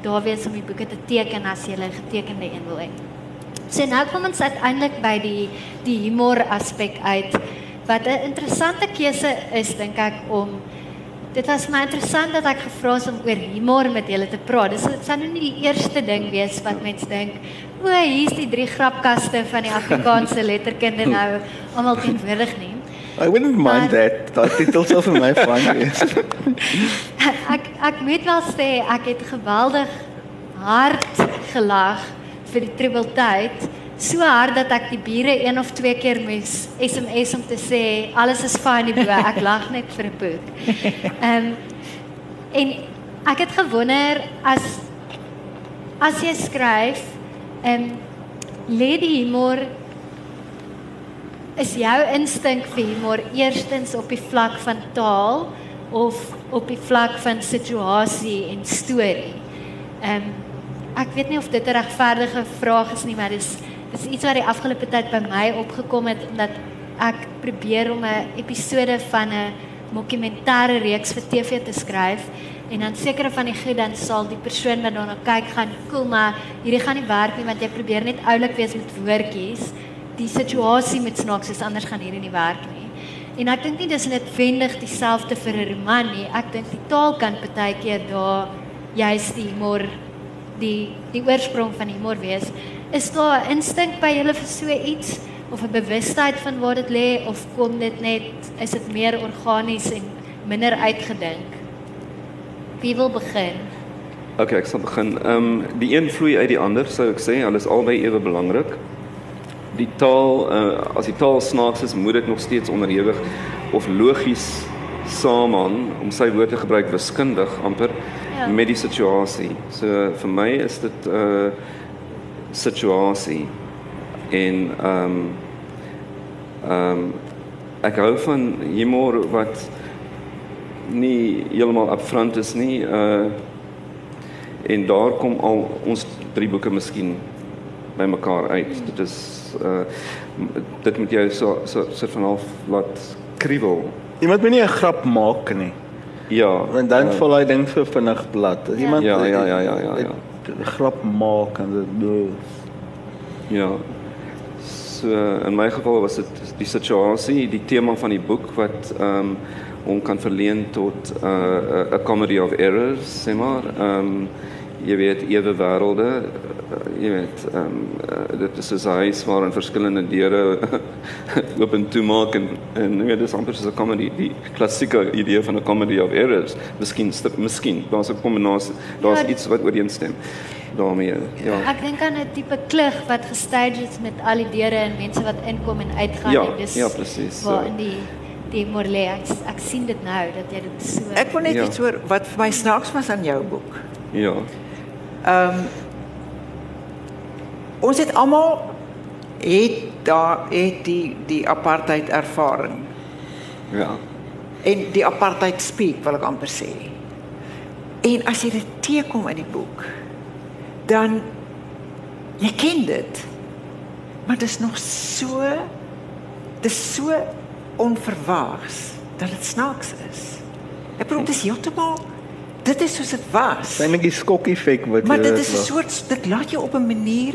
[SPEAKER 1] daar wees om die boeke te teken as jy 'n getekende een wil hê. So nou kom ons uiteindelik by die die humor aspek uit wat 'n interessante keuse is dink ek om dit was my interessant dat ek gevra is om oor humor met julle te praat. Dis dit sou nou nie die eerste ding wees wat mense dink, o, hier's die drie grapkaste van die Afrikaanse letterkunde nou almal teenwoordig nie.
[SPEAKER 3] I wouldn't mind
[SPEAKER 1] Maar-
[SPEAKER 3] that. Daai titel sou vir my fyn wees.
[SPEAKER 1] ek ek moet wel sê ek het geweldig hard gelag vir die tribbeltyd. So hard dat ek die bure een of twee keer moes SMS om te sê alles is fyn hierbo. Ek lag net vir 'n boek. Ehm um, en ek het gewonder as as jy skryf, ehm um, lê die humor is jou instink vir humor eerstens op die vlak van taal of op die vlak van situasie en storie. Ehm um, ek weet nie of dit 'n regverdige vraag is nie, maar dis dis iets wat die afgelope tyd by my opgekom het omdat ek probeer om 'n episode van 'n dokumentêre reeks vir TV te skryf en dan sekere van die goed dan sal die persoon wat daarna kyk gaan, "Cool, maar hierdie gaan nie werk nie want jy probeer net oulik wees met woordjies." Die situasie moet snaaks wees anders gaan hierdie nie werk nie. En ek dink nie dis noodwendig dieselfde vir 'n roman nie. Ek dink die taal kan baie keer daar juist die humor die die oorsprong van humor wees. Is daar 'n instink by julle vir so iets of 'n bewustheid van waar dit lê of kom dit net is dit meer organies en minder uitgedink? Wie wil begin?
[SPEAKER 2] Okay, ek sal begin. Ehm um, die een vloei uit die ander, sou ek sê. Hulle is albei ewe belangrik. Die taal, uh, as die taal snaaks is, moet dit nog steeds onderhewig of logies saamhang om sy woord te gebruik wiskundig amper
[SPEAKER 1] Ja.
[SPEAKER 2] met die situasie. So vir my is dit 'n uh, situasie en ehm um, ehm um, ek hou van humor wat nie heeltemal upfront is nie. Uh en daar kom al ons drie boeke miskien by mekaar uit. Dit is uh dit moet jou so so so van half laat kriebel.
[SPEAKER 3] Iemand moet nie 'n grap maak nie.
[SPEAKER 2] Ja.
[SPEAKER 3] Want dan
[SPEAKER 2] uh,
[SPEAKER 3] val hy ding vir vinnig plat.
[SPEAKER 1] Ja.
[SPEAKER 3] iemand
[SPEAKER 2] Ja, ja, ja, ja, ja, ja.
[SPEAKER 3] 'n grap maak en dit
[SPEAKER 2] Ja. So in my geval was dit die situasie, die tema van die boek wat ehm um, hom kan verleen tot 'n uh, 'n comedy of errors, sê maar. Ehm um, jy weet ewe wêrelde, uh, jy weet ehm um, uh, dit is 'n huis waar in verskillende deure oop en toe maak en en jy weet dis amper soos 'n comedy, die klassieke idee van 'n comedy of errors. Miskien st- miskien daar's 'n kombinasie, daar's
[SPEAKER 1] Ja,
[SPEAKER 2] iets wat ooreenstem daarmee. Ja.
[SPEAKER 1] Ek dink aan 'n tipe klug wat gestage is met al die deure en mense wat inkom en uitgaan
[SPEAKER 2] Ja,
[SPEAKER 1] en dis
[SPEAKER 2] ja, presies,
[SPEAKER 1] Waar
[SPEAKER 2] so.
[SPEAKER 1] in die die morele ek, ek sien dit nou dat jy dit so
[SPEAKER 4] Ek wil net
[SPEAKER 2] Ja.
[SPEAKER 4] iets hoor wat vir my snaaks was aan jou boek.
[SPEAKER 2] Ja.
[SPEAKER 4] Ehm um, ons het almal het daar het die die apartheid ervaring
[SPEAKER 2] Ja.
[SPEAKER 4] en die apartheid speak wil ek amper sê. En as jy dit teekom in die boek, dan Jy ken dit. Maar dit is nog so dis so onverwags dat dit snaaks is. Ek bedoel dis heeltemal dit is soos dit was.
[SPEAKER 3] Eintlik die skok effek wat
[SPEAKER 4] Maar
[SPEAKER 3] jy
[SPEAKER 4] dit is 'n soort dit laat jou op 'n manier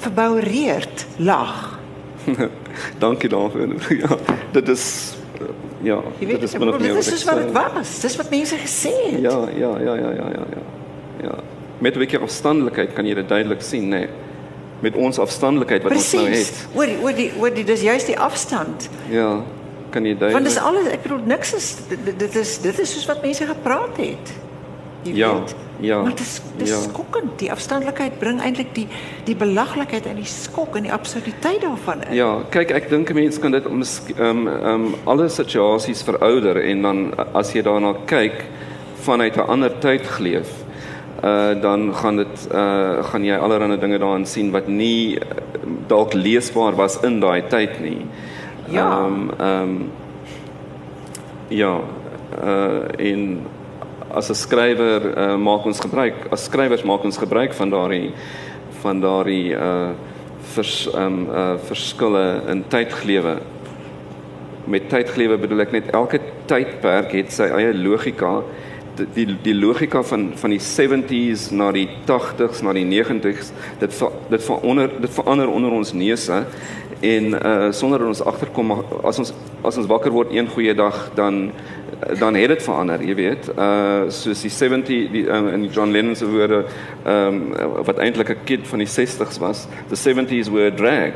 [SPEAKER 4] verboureerd lag.
[SPEAKER 2] Dankie daarvoor. Ja, dit is uh, ja,
[SPEAKER 4] Jy weet,
[SPEAKER 2] dit is min of
[SPEAKER 4] bedoel,
[SPEAKER 2] meer
[SPEAKER 4] dit is wat dit was. Dis wat mense gesê het.
[SPEAKER 2] Ja, ja, ja, ja, ja, ja, ja. Ja. Met 'n bietjie afstandelikheid kan jy dit duidelik sien, nê. Nee. Met ons afstandelikheid wat ons nou
[SPEAKER 4] Presies.
[SPEAKER 2] het.
[SPEAKER 4] Oor die oor die oor die dis juist die afstand.
[SPEAKER 2] Ja, kan jy duidelik.
[SPEAKER 4] Want dis alles ek bedoel niks is dit, dit is dit is soos wat mense gepraat het. Jy
[SPEAKER 2] Ja,
[SPEAKER 4] weet.
[SPEAKER 2] ja,
[SPEAKER 4] Maar dit is dis
[SPEAKER 2] ja.
[SPEAKER 4] skokkend. Die afstandelikheid bring eintlik die die belaglikheid en die skok en die absurditeit daarvan in.
[SPEAKER 2] Ja, kyk ek dink 'n mens kan dit om ehm ehm alle situasies verouder en dan as jy daarna kyk vanuit 'n ander tyd geleef, uh dan gaan dit uh gaan jy allerlei dinge daarin sien wat nie dalk leesbaar was in daai tyd nie.
[SPEAKER 4] Ja.
[SPEAKER 2] Ehm ehm ja, uh en as 'n skrywer uh, maak ons gebruik as skrywers maak ons gebruik van daardie van daardie uh vers um uh verskille in tydglewe. Met tydglewe bedoel ek net elke tydperk het sy eie logika. Die die, logika van van die 70s na die 80s na die 90s dit ver, dit verander dit verander onder ons neuse en uh sonder dat ons agterkom as ons as ons wakker word een goeie dag dan dan het dit verander, jy weet. Uh soos die 70 die um, in John Lennon se woorde ehm um, wat eintlik 'n kid van die 60s was. The 70s were a drag.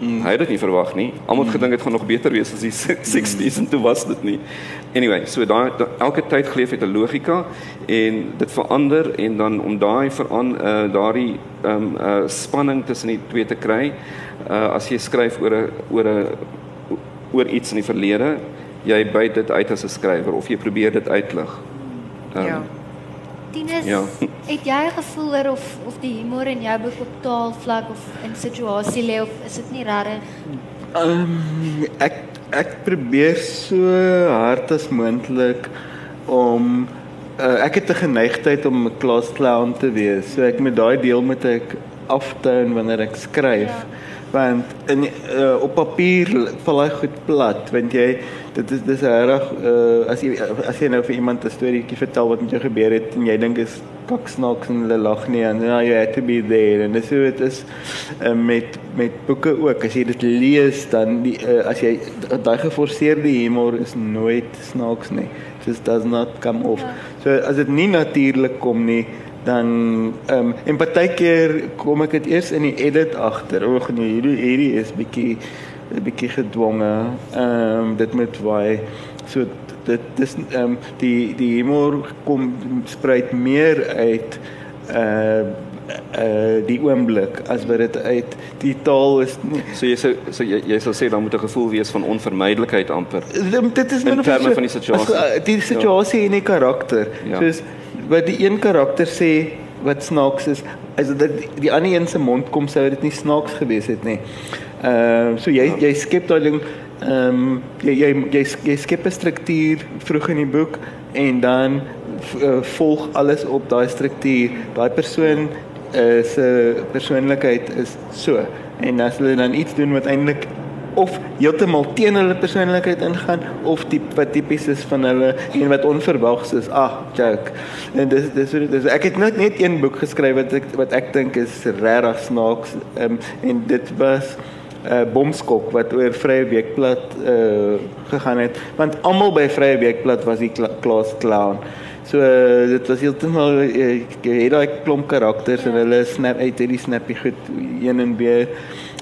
[SPEAKER 2] Mm. Hy het dit nie verwag nie. Almal het gedink dit gaan nog beter wees as die 60s en toe was dit nie. Anyway, so daai da, elke tyd geleef het 'n logika en dit verander en dan om daai veran uh, daardie ehm um, uh, spanning tussen die twee te kry, uh, as jy skryf oor 'n oor 'n oor iets in die verlede, jy byt dit uit as 'n skrywer of jy probeer dit uitlig. Um,
[SPEAKER 4] Ja.
[SPEAKER 1] Tinus,
[SPEAKER 2] Ja.
[SPEAKER 1] het jy 'n gevoel oor of of die humor in jou boek op taalvlak of in situasie lê of is dit nie regtig?
[SPEAKER 3] Ehm um, ek ek probeer so hard as moontlik om uh, ek het 'n geneigtheid om 'n klas clown te wees. So ek moet daai deel moet ek aftoon wanneer ek skryf.
[SPEAKER 1] Ja.
[SPEAKER 3] Want in uh, op papier val hy goed plat want jy dit is dis reg uh, as jy as jy nou vir iemand 'n storieetjie vertel wat met jou gebeur het en jy dink is kaksnaaks en hulle lag nie en ja you had to be there en dis hoe dit is uh, met met boeke ook as jy dit lees dan die, uh, as jy daai geforseerde humor is nooit snaaks nie just does not come off
[SPEAKER 1] Ja.
[SPEAKER 3] so as dit nie natuurlik kom nie dan ehm um, en partykeer kom ek dit eers in die edit agter. O, nee, hierdie hierdie is bietjie bietjie gedwonge. Ehm um, dit moet waai. So dit dis ehm um, die die humor kom spruit meer uit uh uh die oomblik as wat dit uit die taal is nie
[SPEAKER 2] So jy sou so jy, jy sou sê dan moet 'n gevoel wees van onvermydelikheid amper.
[SPEAKER 3] Dim- dit is
[SPEAKER 2] In
[SPEAKER 3] min of
[SPEAKER 2] terme
[SPEAKER 3] so-
[SPEAKER 2] van die situasie.
[SPEAKER 3] as, uh, die situasie en die karakter.
[SPEAKER 2] Ja.
[SPEAKER 3] Soos wat die een karakter sê wat snaaks is, as dit die, die ander een se mond kom sou dit nie snaaks gewees het nie. Ehm uh, so jy jy skep daai ding ehm um, jy, jy jy jy skep 'n struktuur vroeg in die boek en dan uh, volg alles op daai struktuur. Daai persoon uh, se persoonlikheid is so en as hulle dan iets doen wat eintlik of heeltemal teen hulle persoonlikheid ingaan of die wat tipies is van hulle en wat onverwags is. Ag, joke. En dis dis dis, ek het net net een boek geskryf wat ek wat ek dink is regtig snaaks um, en dit was 'n uh, bomskok wat oor Vrye Weekblad uh, gegaan het want almal by Vrye Weekblad was die kla klas clown. So uh, dit was heeltemal uh, het daai klomp karakters en hulle snap uit hierdie snappy goed een en weer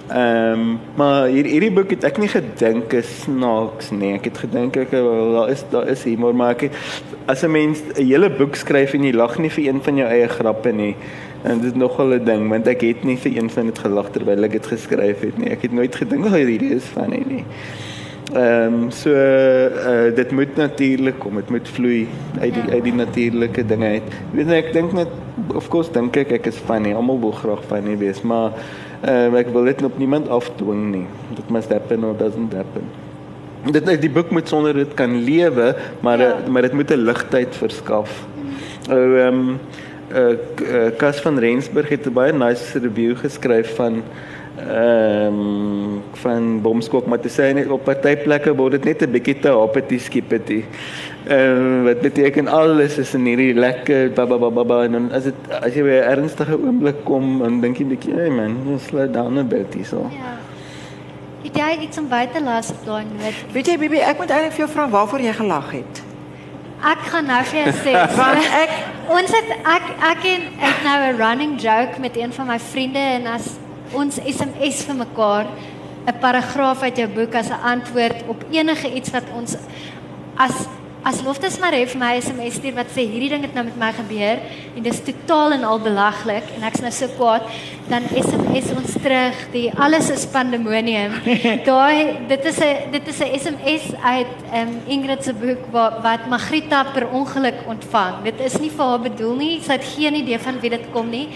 [SPEAKER 3] Ehm um, maar hier hierdie boek het ek nie gedink is snaaks nie. Ek het gedink ek wel daar is daar is humor maar ek het, as 'n mens 'n hele boek skryf en jy lag nie vir een van jou eie grappe nie. En dit is nogal 'n ding want ek het nie vir een van dit gelag terwyl ek dit geskryf het nie. Ek het nooit gedink oh, hierdie is van nie. nie. Ehm um, so uh, dit moet natuurlik kom, dit moet vloei uit die uit die natuurlike dinge uit. Weet jy ek dink net of course dink ek ek is funny. Almal wil graag funny wees, maar ehm um, ek wil dit op niemand afdwing nie. Dit must happen or doesn't happen. Dit die boek moet sonder dit kan lewe, maar
[SPEAKER 1] Ja.
[SPEAKER 3] ja. maar dit moet 'n ligtheid verskaf. Ou ehm uh, uh Kas van Rensburg het 'n baie nice review geskryf van ehm um, van bomskok maar te sê net op party plekke word dit net 'n bietjie te hoppety skippety. Ehm uh, wat beteken alles is in hierdie lekker ba ba ba ba, ba en dan as dit as jy by 'n ernstige oomblik kom dan dink jy bietjie hey man, slow down a bit hierso.
[SPEAKER 1] Ja. Het jy iets om by te las op daai noot?
[SPEAKER 4] Weet jy Bibi, ek moet eintlik vir jou vra waarvoor jy gelag het.
[SPEAKER 1] Ek gaan nou vir jou sê,
[SPEAKER 4] Want ek
[SPEAKER 1] ons het ek ek en ek nou 'n running joke met een van my vriende en as ons SMS vir mekaar 'n paragraaf uit jou boek as 'n antwoord op enige iets wat ons as as Loftus maar hê vir my SMS stuur wat sê hierdie ding het nou met my gebeur en dis totaal en al belaglik en ek's nou so kwaad dan SMS ons terug die alles is pandemonium. Daai dit is 'n dit is 'n SMS uit um, Ingrid se boek wat wat Magrita per ongeluk ontvang. Dit is nie vir haar bedoel nie sy het geen idee van wie dit kom nie.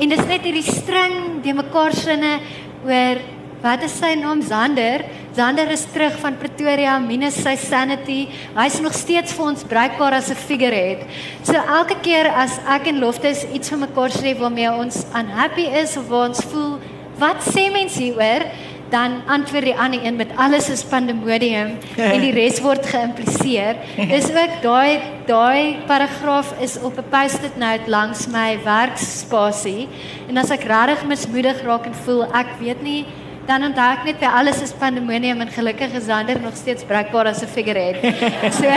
[SPEAKER 1] En dis net hierdie string de mekaar sinne oor wat is sy naam Zander Zander is terug van Pretoria minus sy sanity. Hy's nog steeds vir ons bruikbaar as 'n figurehead. So elke keer as ek en Loftus iets van mekaar sê waarmee ons unhappy is of waar ons voel, wat sê mense hieroor? Dan antwoord die ander een met alles is pandemonium en die res word geïmpliseer. Dis ook daai daai paragraaf is op 'n post-it note langs my werkspasie en as ek regtig mismoedig raak en voel ek weet nie dan onthou ek net by alles is pandemonium en gelukkig is Zander nog steeds bruikbaar as 'n figurehead. So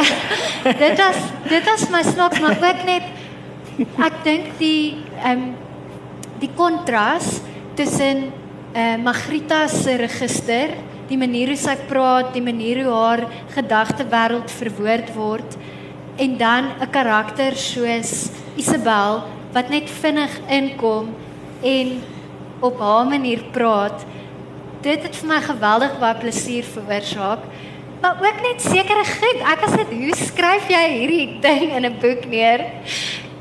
[SPEAKER 1] dit was dit was my snaaks maar ook net ek dink die ehm um, die kontras tussen eh uh, Magrita se register, die manier hoe sy praat, die manier hoe haar gedagtewêreld verwoord word en dan 'n karakter soos Isabel wat net vinnig inkom en op haar manier praat dit het vir my geweldig baie plesier veroorsaak. Maar ook net sekere goed. Ek as dit hoe skryf jy hierdie ding in 'n boek neer?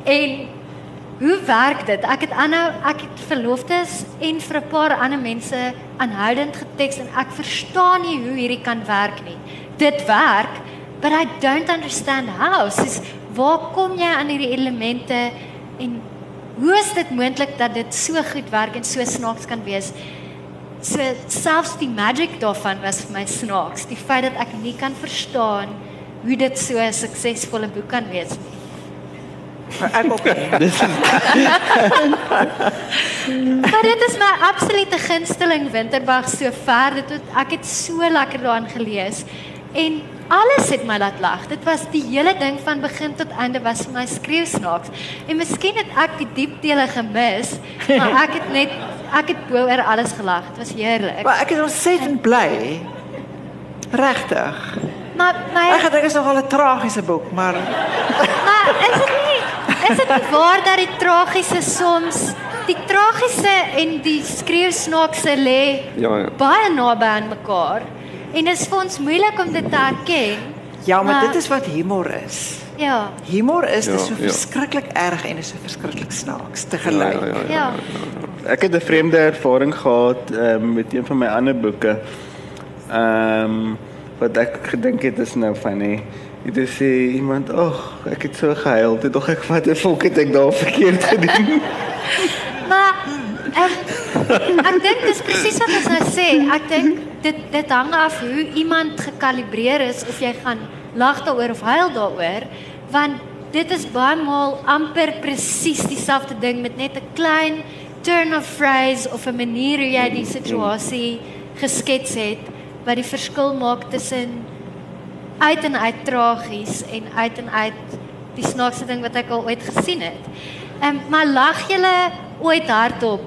[SPEAKER 1] En hoe werk dit? Ek het aanhou ek het verloftes en vir 'n paar ander mense aanhoudend geteks en ek verstaan nie hoe hierdie kan werk nie. Dit werk, but I don't understand how. Sis, waar kom jy aan hierdie elemente en hoe is dit moontlik dat dit so goed werk en so snaaks kan wees? So selfs die magic daarvan was vir my snaaks, die feit dat ek nie kan verstaan hoe dit so 'n suksesvolle boek kan wees nie.
[SPEAKER 4] Ek ook.
[SPEAKER 3] Dis
[SPEAKER 1] Maar dit is my absolute gunsteling Winterbag so ver. Dit het, ek het so lekker daaraan gelees en alles het my laat lag. Dit was die hele ding van begin tot einde was vir my skreeusnaaks. En miskien het ek die diep dele gemis, maar ek het net ek het oor alles gelag. Dit was heerlik.
[SPEAKER 4] Maar ek is ontsettend bly. Regtig.
[SPEAKER 1] Maar my
[SPEAKER 4] Ek dink dit is nogal 'n tragiese boek, maar
[SPEAKER 1] maar is dit nie is dit nie waar dat die tragiese soms die tragiese en die skreeusnaakse lê
[SPEAKER 2] Ja, ja.
[SPEAKER 1] baie naby aan mekaar. En dit is vir ons moeilik om dit te erken.
[SPEAKER 4] ja, maar
[SPEAKER 1] Maar-
[SPEAKER 4] dit is wat humor is.
[SPEAKER 1] Ja.
[SPEAKER 4] Humor is
[SPEAKER 2] Ja,
[SPEAKER 4] dis so
[SPEAKER 2] ja.
[SPEAKER 4] verskriklik erg en is so verskriklik snaaks te
[SPEAKER 2] Ja,
[SPEAKER 4] gelyk.
[SPEAKER 2] ja, ja, ja.
[SPEAKER 1] Ja.
[SPEAKER 3] Ek het 'n vreemde ervaring gehad um, met een van my ander boeke. Ehm um, wat ek gedink het is nou funny. Dit is sê iemand, "Ag, ek het so gehuil. Toe dog ek wat 'n volk het ek daar verkeerd gedoen."
[SPEAKER 1] Maar um, ek dink dis presies wat ons nou sê. Ek dink dit dit hang af hoe iemand gekalibreer is of jy gaan lag daaroor of huil daaroor, want dit is baie maal amper presies dieselfde ding met net 'n klein turn of phrase of 'n manier hoe jy die situasie geskets het wat die verskil maak tussen uit en uit tragies en uit en uit die snaakste ding wat ek al ooit gesien het. Ehm maar lag julle ooit hardop?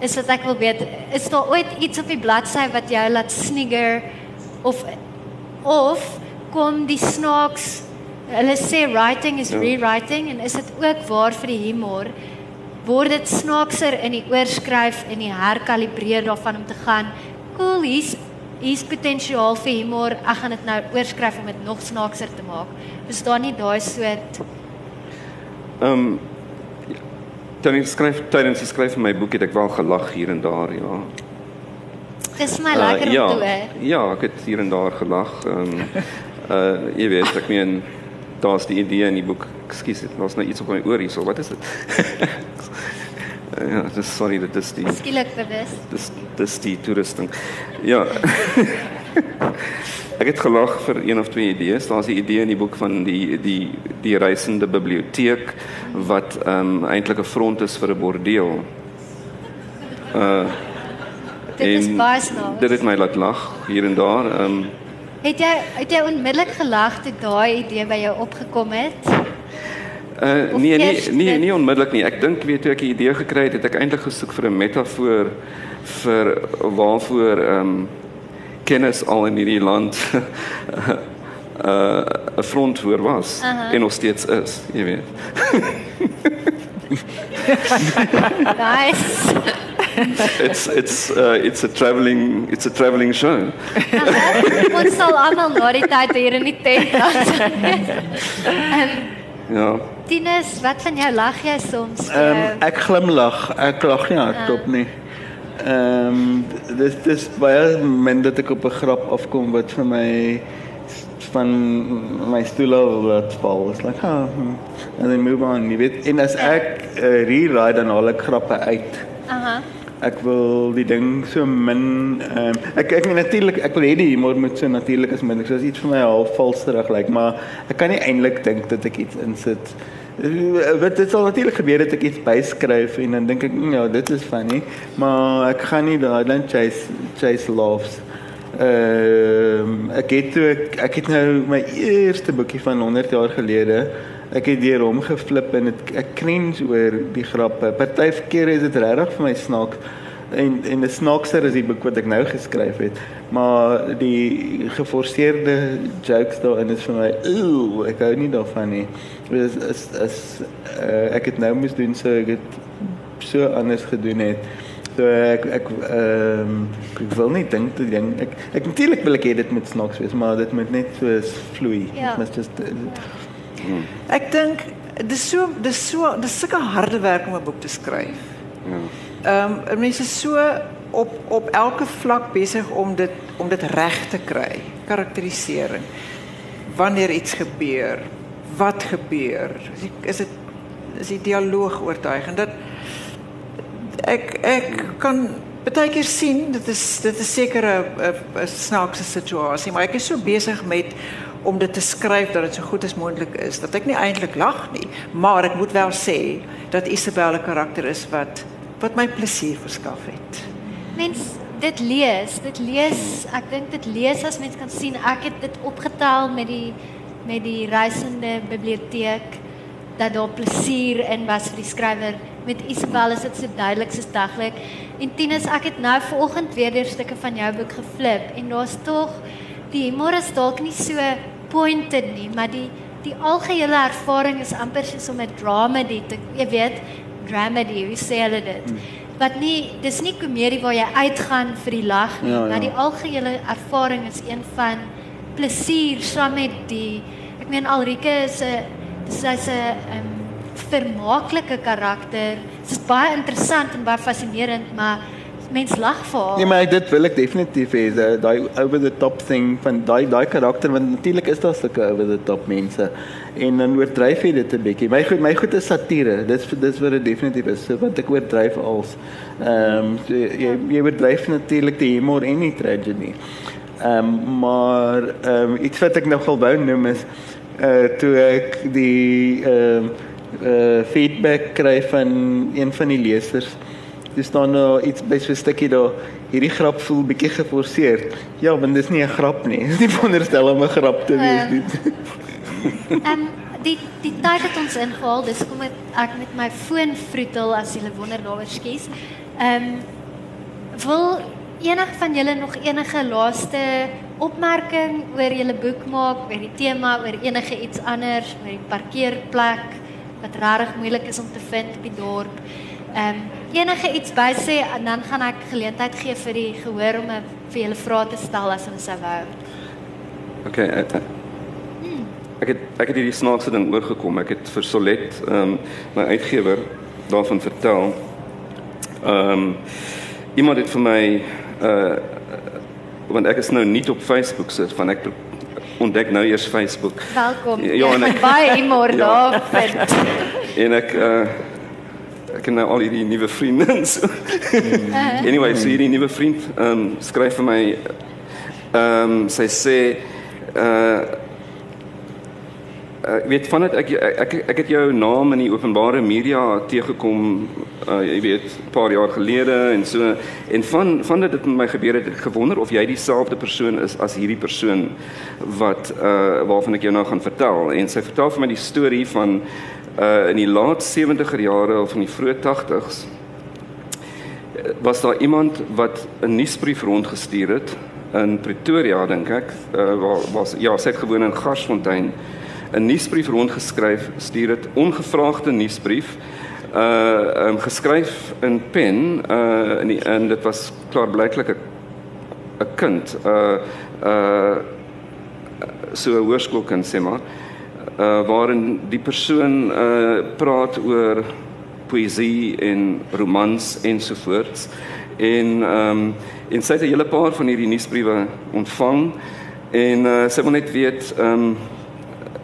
[SPEAKER 1] Is wat ek wil weet, is daar ooit iets op die bladsy wat jou laat snigger of of kom die snaaks hulle sê writing is
[SPEAKER 2] Ja.
[SPEAKER 1] rewriting en is dit ook waar vir die humor? Word dit snaakser in die oorskryf en die herkalibreer daarvan om te gaan, cool, hier's hier's potensiaal vir humor. Ek gaan dit nou oorskryf om dit nog snaakser te maak. Daar nie daai soort
[SPEAKER 2] Ehm um, ek skryf tydens skryf van my boek het ek wel gelag hier en daar, ja.
[SPEAKER 1] Dis my lekker
[SPEAKER 2] ja,
[SPEAKER 1] om te hoor.
[SPEAKER 2] ja, ek het hier en daar gelag. Ehm um, uh jy weet, ek meen daar's die idee in die boek ekskuus, daar's nou iets op my oor hierso. Wat is dit? ja, dis sorry, dit is die
[SPEAKER 1] Skielik bewus.
[SPEAKER 2] dis dis die toerusting. Ja. Ek het gelag vir een of twee idees. Daar's 'n idee in die boek van die die die reisende biblioteek wat ehm um, eintlik 'n front is vir 'n bordeel. Uh
[SPEAKER 1] Dit is baie snaaks.
[SPEAKER 2] Dit het my laat lag hier en daar. Ehm um,
[SPEAKER 1] Het jy het jy onmiddellik gelag toe daai idee by jou opgekom het?
[SPEAKER 2] Uh
[SPEAKER 1] Of
[SPEAKER 2] nee nee nee
[SPEAKER 1] dit-
[SPEAKER 2] nie onmiddellik nie. Ek dink weet toe ek die idee gekry het, het ek eintlik gesoek vir 'n metafoor vir waarvoor ehm um, kennis al in hierdie land uh 'n front voor was
[SPEAKER 1] Aha.
[SPEAKER 2] en nog steeds is, jy weet.
[SPEAKER 1] Nice.
[SPEAKER 2] It's it's uh it's a traveling it's a traveling show.
[SPEAKER 1] Ons sal almal na die tyd hier in die tent laat. Ehm
[SPEAKER 2] Ja.
[SPEAKER 1] Tinus, wat van jou lag jy soms?
[SPEAKER 3] Ehm
[SPEAKER 1] jou?
[SPEAKER 3] ek glimlag. Ek lag nie hardop nie. Ehm dis dis baie min dat ek op 'n grap afkom wat vir my van my stoel af laat val. It's like, ah, hmm. and then move on. Jy weet, en as ek uh, re-ride dan haal ek grappe uit.
[SPEAKER 1] Aha.
[SPEAKER 3] Ek wil die ding so min ehm um, ek ek meen natuurlik ek wil hê die humor moet so natuurlik as moontlik. So as iets vir my half vals terug lyk, maar ek kan nie eintlik dink dat ek iets insit. Eh, Wat dit sal natuurlik gebeur dat ek iets byskryf en dan dink ek "Mm, ja, dit is funny, maar ek gaan nie daai dan chase chase laughs. Ehm um, ek het toe ek, ek het nou my eerste boekie van 100 jaar gelede ek het deur hom geflip en het, ek cringe oor die grappe. Party kere is dit regtig vir my snaaks en en die snaakser is die boek wat ek nou geskryf het. Maar die geforseerde jokes daarin is vir my, ooh, ek hou nie daarvan nie. Dit is is, is uh, ek het nou moes doen so ek het so anders gedoen het. So ek ek ehm um, ek wil nie dink dat ding ek ek natuurlik wil ek hê dit moet snaaks wees, maar dit moet net so vloei.
[SPEAKER 1] Ja.
[SPEAKER 3] Dit moet just uh,
[SPEAKER 4] Ek dink dis so dis so dis sulke harde werk om 'n boek te skryf.
[SPEAKER 2] Ja.
[SPEAKER 4] Ehm um, mense is so op op elke vlak besig om dit om dit reg te kry. Karakterisering. Wanneer iets gebeur, wat gebeur? Is dit is die dialoog oortuigend dat ek ek kan baie keer sien dit is dit is seker 'n 'n- 'n snaakse situasie, maar ek is so besig met om dit te skryf dat dit so goed as moontlik is dat ek nie eintlik lag nie, maar ek moet wel sê dat Isabel 'n karakter is wat wat my plesier verskaf het.
[SPEAKER 1] Mens dit lees, dit lees, ek dink dit lees as mens kan sien, ek het dit opgetel met die met die reisende biblioteek dat daar plesier in was vir die skrywer. Met Isabel is dit so duidelik soos daglik. En Tinus, ek het nou vanoggend weer deur stukke van jou boek geflip en daar's tog die humor is dalk nie so pointed nie, maar die die algehele ervaring is amper soos om 'n dramedy te, jy weet, dramedy, hoe sê hulle dit? Wat nie dis nie komedie waar jy uitgaan vir die lag nie,
[SPEAKER 3] Ja,
[SPEAKER 1] maar
[SPEAKER 3] ja.
[SPEAKER 1] die algehele ervaring is een van plesier saam met die ek meen Alrike is 'n sy's 'n um, vermaaklike karakter. Sy's baie interessant en baie fascinerend, maar mens lag vir haar.
[SPEAKER 3] Nee, maar dit wil ek definitief hê, da- daai over the top thing van daai daai karakter want natuurlik is daar sulke over the top mense en dan oordryf jy dit 'n bietjie. My goed, my goed is satire. Dis dis wat dit definitief is. So wat ek oordryf als ehm um, so, jy jy oordryf natuurlik die humor en die tragedy. Ehm um, maar ehm um, iets wat ek nogal wou noem is uh toe ek die ehm um, uh feedback kry van een van die lesers Dis dan nou iets 'n stukkie daar. Hierdie grap voel bietjie geforseer. Ja, want dis nie 'n grap nie. Dis nie veronderstel om 'n grap te wees nie.
[SPEAKER 1] Ehm die die tyd het ons ingehaal. Dis kom ek, ek met my foon vroetel as jy wonder daaroor skies. Ehm wil enig van julle nog enige laaste opmerking oor julle boek maak, oor die tema, oor enige iets anders, oor die parkeerplek wat regtig moeilik is om te vind op die dorp. Ehm enige iets by sê en dan gaan ek geleentheid gee vir die gehoor om 'n vir julle vrae te stel as hulle sou wou.
[SPEAKER 2] Okay. Ek, ek het ek het hierdie snaakse ding oorgekom. Ek het vir Solet, ehm um, my uitgewer daarvan vertel. Ehm um, iemand het vir my uh want ek is nou nie op Facebook sit van ek ontdek nou eers Facebook.
[SPEAKER 1] Welkom.
[SPEAKER 2] Ja, en ek-
[SPEAKER 1] baie humor
[SPEAKER 2] Ja.
[SPEAKER 1] daar vind.
[SPEAKER 2] En ek uh het nou al hierdie nuwe vriende. en So. anyway, so hierdie nuwe vriend ehm um, skryf vir my ehm um, sy sê uh ek weet vandat ek ek ek, ek het jou naam in die openbare media teëgekom uh jy weet 'n paar jaar gelede en so en van van dit het met my gebeur het ek gewonder of jy dieselfde persoon is as hierdie persoon wat uh waarvan ek jou nou gaan vertel en sy vertel vir my die storie van uh in die laat 70er jare of in die vroeë 80s was daar iemand wat 'n nuusbrief rondgestuur het in Pretoria dink ek uh, waar was ja sy het gewoon in Garsfontein 'n nuusbrief rondgeskryf stuur dit ongevraagde nuusbrief uh um, geskryf in pen uh en, die, en dit was klaar blyklik 'n 'n kind uh uh so 'n hoërskoolkind sê maar waarin die persoon uh praat oor poësie en romans ensovoorts en ehm um, en sy het 'n hele paar van hierdie nuusbriewe ontvang en uh, sy wil net weet ehm um,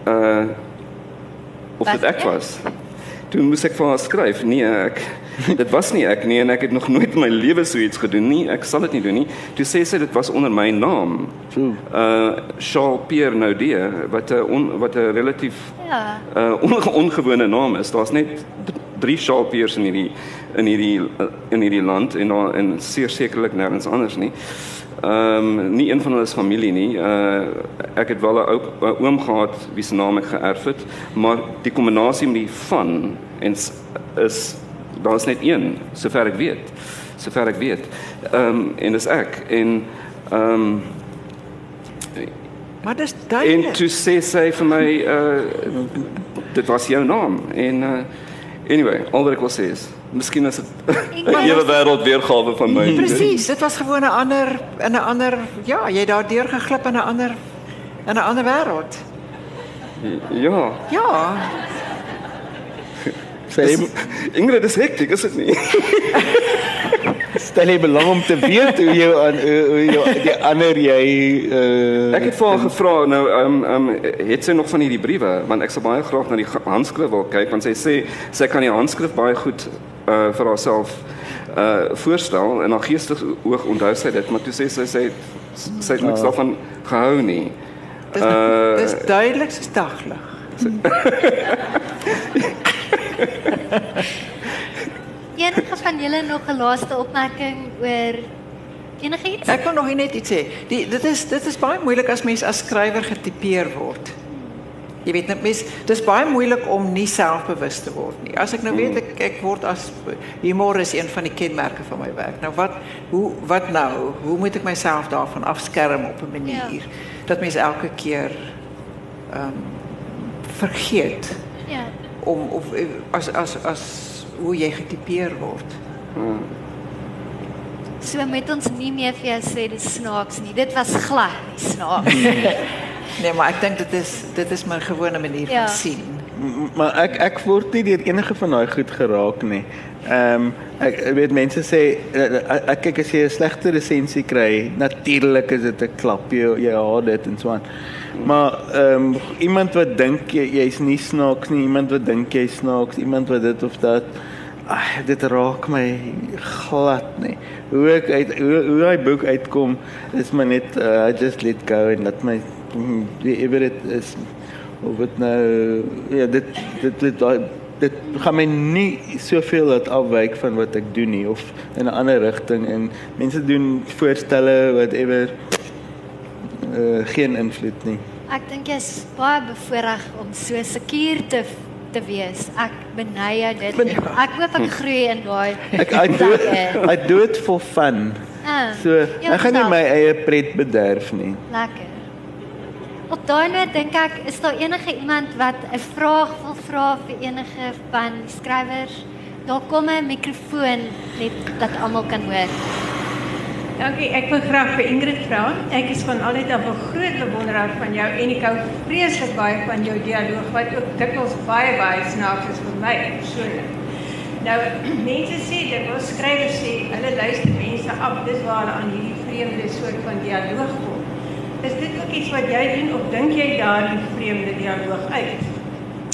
[SPEAKER 2] uh of dit ek was. Toe moes ek vir haar skryf. Nee, ek dit was nie ek nie en ek het nog nooit in my lewe so iets gedoen nie. Ek sal dit nie doen nie. Toe sê sy dit was onder my naam. Uh Charles Pierre Naudé wat 'n on, wat 'n relatief
[SPEAKER 1] Ja.
[SPEAKER 2] uh on, ongewone naam is. Daar's net drie Charles Pierre's in hierdie in hierdie uh, in hierdie land en daar en seker sekerlik nêrens anders nie. Ehm um, nie een van hulle is familie nie. Uh ek het wel 'n ou 'n oom gehad wie se naam ek geërf het, maar die kombinasie met die van en is daar's net een sover ek weet. Sover ek weet. Ehm um, en dis ek en ehm um,
[SPEAKER 4] Maar dis
[SPEAKER 2] En
[SPEAKER 4] duidelik.
[SPEAKER 2] toe sê sy vir my uh dit was jou naam en uh anyway, al wat ek wil sê is miskien is dit 'n ewe wêreld weergawe van my.
[SPEAKER 4] Presies, dit was gewoon 'n ander in 'n ander ja, jy het daardeur geglip in 'n ander in 'n ander wêreld.
[SPEAKER 2] Ja.
[SPEAKER 4] Ja,
[SPEAKER 3] Stel
[SPEAKER 2] Dis,
[SPEAKER 3] jy
[SPEAKER 2] Ingrid is hektiek, is dit nie?
[SPEAKER 3] stel jy belang om te weet hoe jy aan hoe jy die ander jy uh
[SPEAKER 2] Ek het vir haar gevra nou um, um, het sy nog van hierdie briewe want ek sal baie graag na die handskrif wil kyk want sy sê sy kan die handskrif baie goed uh vir haarself uh voorstel en haar geestig oog onthou sy dit maar toe sê sy sy sy het niks daarvan gehou nie.
[SPEAKER 4] dis
[SPEAKER 2] Uh,
[SPEAKER 4] dis duidelik soos daglig.
[SPEAKER 1] Enige van julle nog 'n laaste opmerking oor enigiets?
[SPEAKER 4] Ek wil nog net iets sê. Die dit is dit is baie moeilik as mens as skrywer getipeer word. Jy weet net mens dis baie moeilik om nie selfbewus te word nie. As ek nou weet ek ek word as humor is een van die kenmerke van my werk. Nou wat hoe wat nou? Hoe moet ek myself daarvan afskerm op 'n manier
[SPEAKER 1] Ja.
[SPEAKER 4] dat mens elke keer ehm um, vergeet
[SPEAKER 1] Ja.
[SPEAKER 4] om of eh, as as as hoe jy getipeer word.
[SPEAKER 1] So met ons nie meer vir jou sê dis snaaks nie. Dit was glad nie snaaks.
[SPEAKER 4] Nee, maar ek dink dit is dit is my gewone manier
[SPEAKER 1] Ja.
[SPEAKER 4] van sien.
[SPEAKER 3] M- maar ek ek word nie deur enige van daai goed geraak nie. Ehm um, ek weet mense sê eh, ek kyk as jy 'n slegte resensie kry, natuurlik is dit 'n klap jy jy haat dit en so aan. Maar ehm um, iemand wat dink jy jy's nie snaaks nie, iemand wat dink jy snaaks, iemand wat dit of dat Ag, dit raak my glad nie. Hoe ek uit hoe hoe hy boek uitkom is maar net uh, I just let go en laat my whatever dit is of dit nou ja dit dit dit daai dit gaan my nie soveel laat afwyk van wat ek doen nie of in 'n ander rigting en mense doen voorstelle whatever uh, geen invloed nie.
[SPEAKER 1] Ek dink jy's baie bevoorreg om so sekuur te te wees. Ek beny jou dit. Ek hoop ek groei in daai.
[SPEAKER 3] Ek I do it. I do it for fun.
[SPEAKER 1] Ah,
[SPEAKER 3] So ek gaan nie my eie pret bederf nie.
[SPEAKER 1] Lekker. Op daai noot dink ek is daar enige iemand wat 'n vraag wil vra vir enige van die skrywers? Daar kom 'n mikrofoon net dat almal kan hoor.
[SPEAKER 5] Dankie, ek wil graag vir Ingrid vra. Ek is van altyd af 'n groot bewonderaar van jou en ek hou vreeslik baie van jou dialoog wat ook dikwels baie baie snaaks is vir my persoonlik. Nou, mense sê dit wil skrywers sê hulle luister mense af, dis waar hulle aan hierdie vreemde soort van dialoog kom. Is dit ook iets wat jy doen of dink jy daardie vreemde dialoog uit?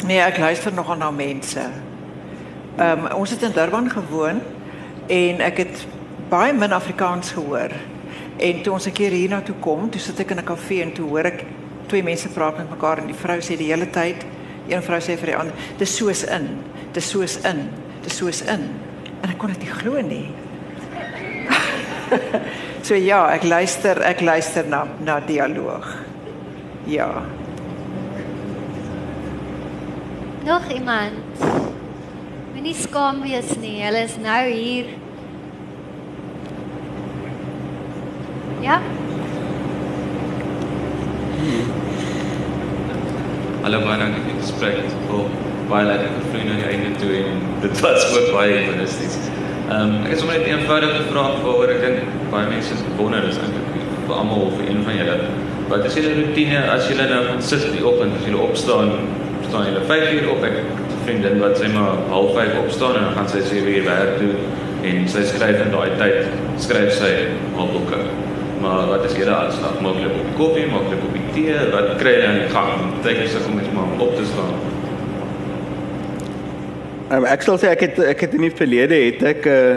[SPEAKER 4] Nee, ek luister nogal na mense. Ehm um, ons het in Durban gewoon en ek het baie min Afrikaans gehoor. En toe ons 'n keer hiernatoe kom, toe sit ek in 'n kafee en toe hoor ek twee mense praat met mekaar en die vrou sê die hele tyd, een vrou sê vir die ander, dis soos in, dis soos in, dis soos in. En ek kon dit nie glo nie. so ja, ek luister, ek luister na na dialoog. Ja.
[SPEAKER 1] Nog iemand? Moenie skaam wees nie. Hulle is nou hier. Ja?
[SPEAKER 6] Hallo baie dankie vir die gesprek. Dit was baie lekker gevloei na die einde toe en dit was ook baie humoristies. Ehm um, ek het sommer net 'n eenvoudige vraag waaroor ek dink baie mense wonder is eintlik vir almal of vir een van julle. Wat is julle roetine as julle nou van sit die oggend as julle opstaan, staan julle 5 uur op ek het 'n vriendin wat sê maar half 5 opstaan en dan gaan sy 7 uur werk toe en sy skryf in daai tyd skryf sy haar boeke. Maar wat is julle aanslag? Julle op koffie, julle op tee, wat kry aan die gang? Tyd is om net maar op te staan.
[SPEAKER 3] Um, ek sal sê ek het ek het in die verlede het ek 'n uh,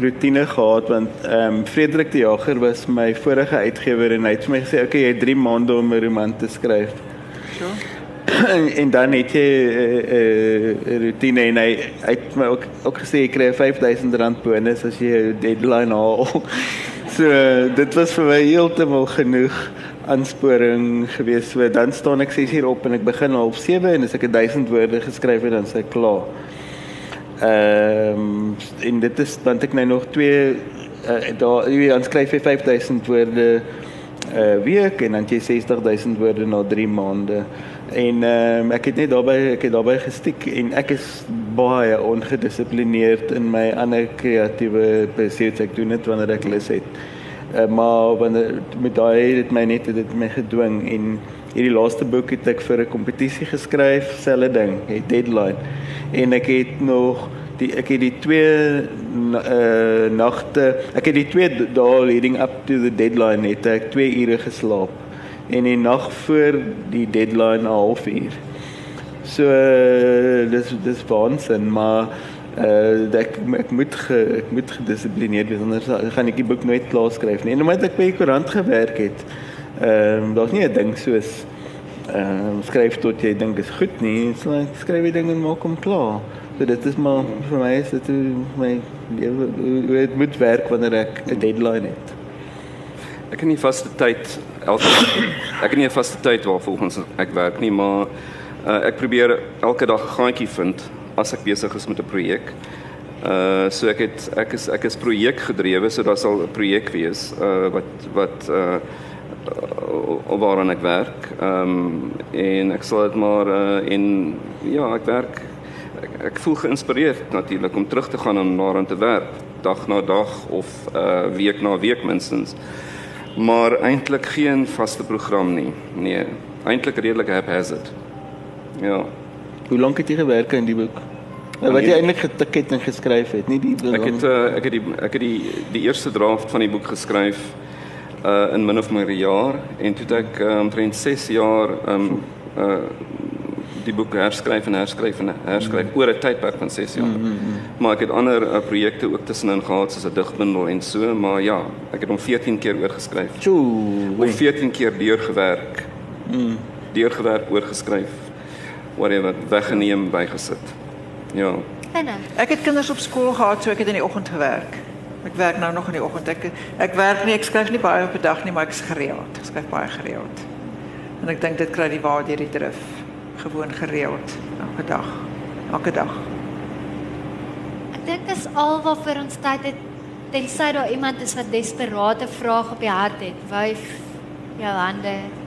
[SPEAKER 3] rotine gehad want ehm um, Frederik die Jager was my vorige uitgewer en hy het vir my gesê oké okay, jy het 3 maande om 'n roman te skryf.
[SPEAKER 4] So.
[SPEAKER 3] en, en dan het jy 'n uh, uh, rotine en hy, hy het my ook ook gesê jy kry 5000 rand bonus as jy 'n deadline haal. so dit was vir my heeltemal genoeg aansporing gewees. So dan staan ek 6 uur op en ek begin half 7 en as ek 1000 woorde geskryf het dan sê ek klaar. Ehm um, en dit is dan ek nou nog twee uh, daar jy dan skryf jy 5000 woorde uh, eh, week en dan jy 60000 woorde na 3 maande. En ehm um, ek het net daarbey ek het daarbey gestiek en ek is baie ongedissiplineerd in my ander kreatiewe pursuits. Ek doen dit wanneer ek lus het. Uh, maar wanneer met daai het my net dit my gedwing en hierdie laaste boek het ek vir 'n kompetisie geskryf, selfe ding, 'n deadline en ek het nog die ek het die twee uh nagte ek het die twee dae leading up to the deadline het ek 2 ure geslaap en die nag voor die deadline 'n halfuur. So dis dis waansin maar uh ek ek moet ge, ek moet gedissiplineerd wees anders gaan ek die boek nooit klaar skryf nie. En omdat ek by die koerant gewerk het, ehm uh, daar's nie 'n ding soos ehm uh, skryf tot jy dink is goed nie. So ek skryf die ding en maak hom klaar. So dit is maar vir my is dit my lewe hoe dit moet werk wanneer ek 'n deadline het.
[SPEAKER 2] Ek het nie vaste tyd elke ek het nie 'n vaste tyd waar volgens ek werk nie, maar uh, ek probeer elke dag 'n gaatjie vind as ek besig is met 'n projek. Uh so ek het ek is ek is projekgedrewe, so daar sal 'n projek wees uh wat wat uh uh, waaraan ek werk. Ehm um, en ek sal dit maar uh, en ja, ek werk ek, ek voel geïnspireerd natuurlik om terug te gaan en daaraan te werk dag na dag of uh, week na week minstens. Maar eintlik geen vaste program nie. Nee, eintlik redelik haphazard. Ja.
[SPEAKER 3] Hoe lank het jy gewerk aan die boek? Wat jy eintlik getik het en geskryf het, nie die
[SPEAKER 2] Ek het uh, ek het die ek het die die eerste draft van die boek geskryf uh in min of meer 'n jaar en toe het ek um, omtrent 6 jaar um uh die boek herskryf en herskryf en herskryf mm. oor 'n tydperk van 6 jaar. Mm -hmm. Maar ek het ander uh, projekte ook tussenin gehad soos 'n digbundel en so, maar ja, ek het hom 14 keer oorgeskryf.
[SPEAKER 3] Tjoe,
[SPEAKER 2] of 14 keer deurgewerk. Mm. Deurgewerk, oorgeskryf. Whatever, weggeneem, bygesit. Ja.
[SPEAKER 4] Ek het kinders op skool gehad, so ek het in die oggend gewerk. Ek werk nou nog in die oggend. Ek ek werk nie, ek skryf nie baie op 'n dag nie, maar ek is gereeld. Ek skryf baie gereeld. En ek dink dit kry die waarde hierdie drif gewoon gereeld elke dag. Elke dag.
[SPEAKER 1] Ek dink is al wat vir ons tyd het tensy daar iemand is wat desperate vrae op die hart het. Wyf jou hande.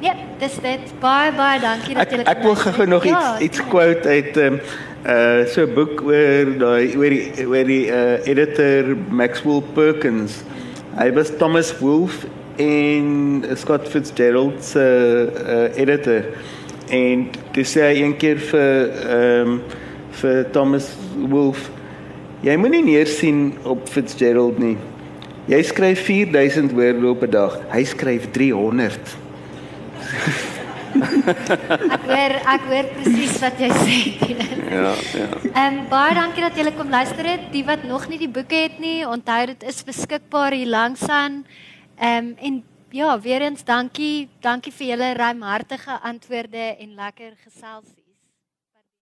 [SPEAKER 1] Ja, dis dit. Baie baie dankie dat
[SPEAKER 3] jy Ek, ek wil gou nog ja, iets iets quote uit um, uh so 'n boek oor daai oor die oor die uh editor Maxwell Perkins. Hy was Thomas Wolfe en Scott Fitzgerald se uh, uh editor. En dis hy een keer vir ehm um, vir Thomas Wolfe. Jy moenie neersien op Fitzgerald nie. Jy skryf 4000 woorde op 'n dag. Hy skryf 300.
[SPEAKER 1] Ek hoor ek hoor presies wat jy sê.
[SPEAKER 2] Ja, ja.
[SPEAKER 1] Ehm um, baie dankie dat julle kom luister het. Die wat nog nie die boeke het nie, onthou dit is beskikbaar hier langs aan. Ehm um, en ja, weer eens dankie. Dankie vir julle ruimhartige antwoorde en lekker gesels.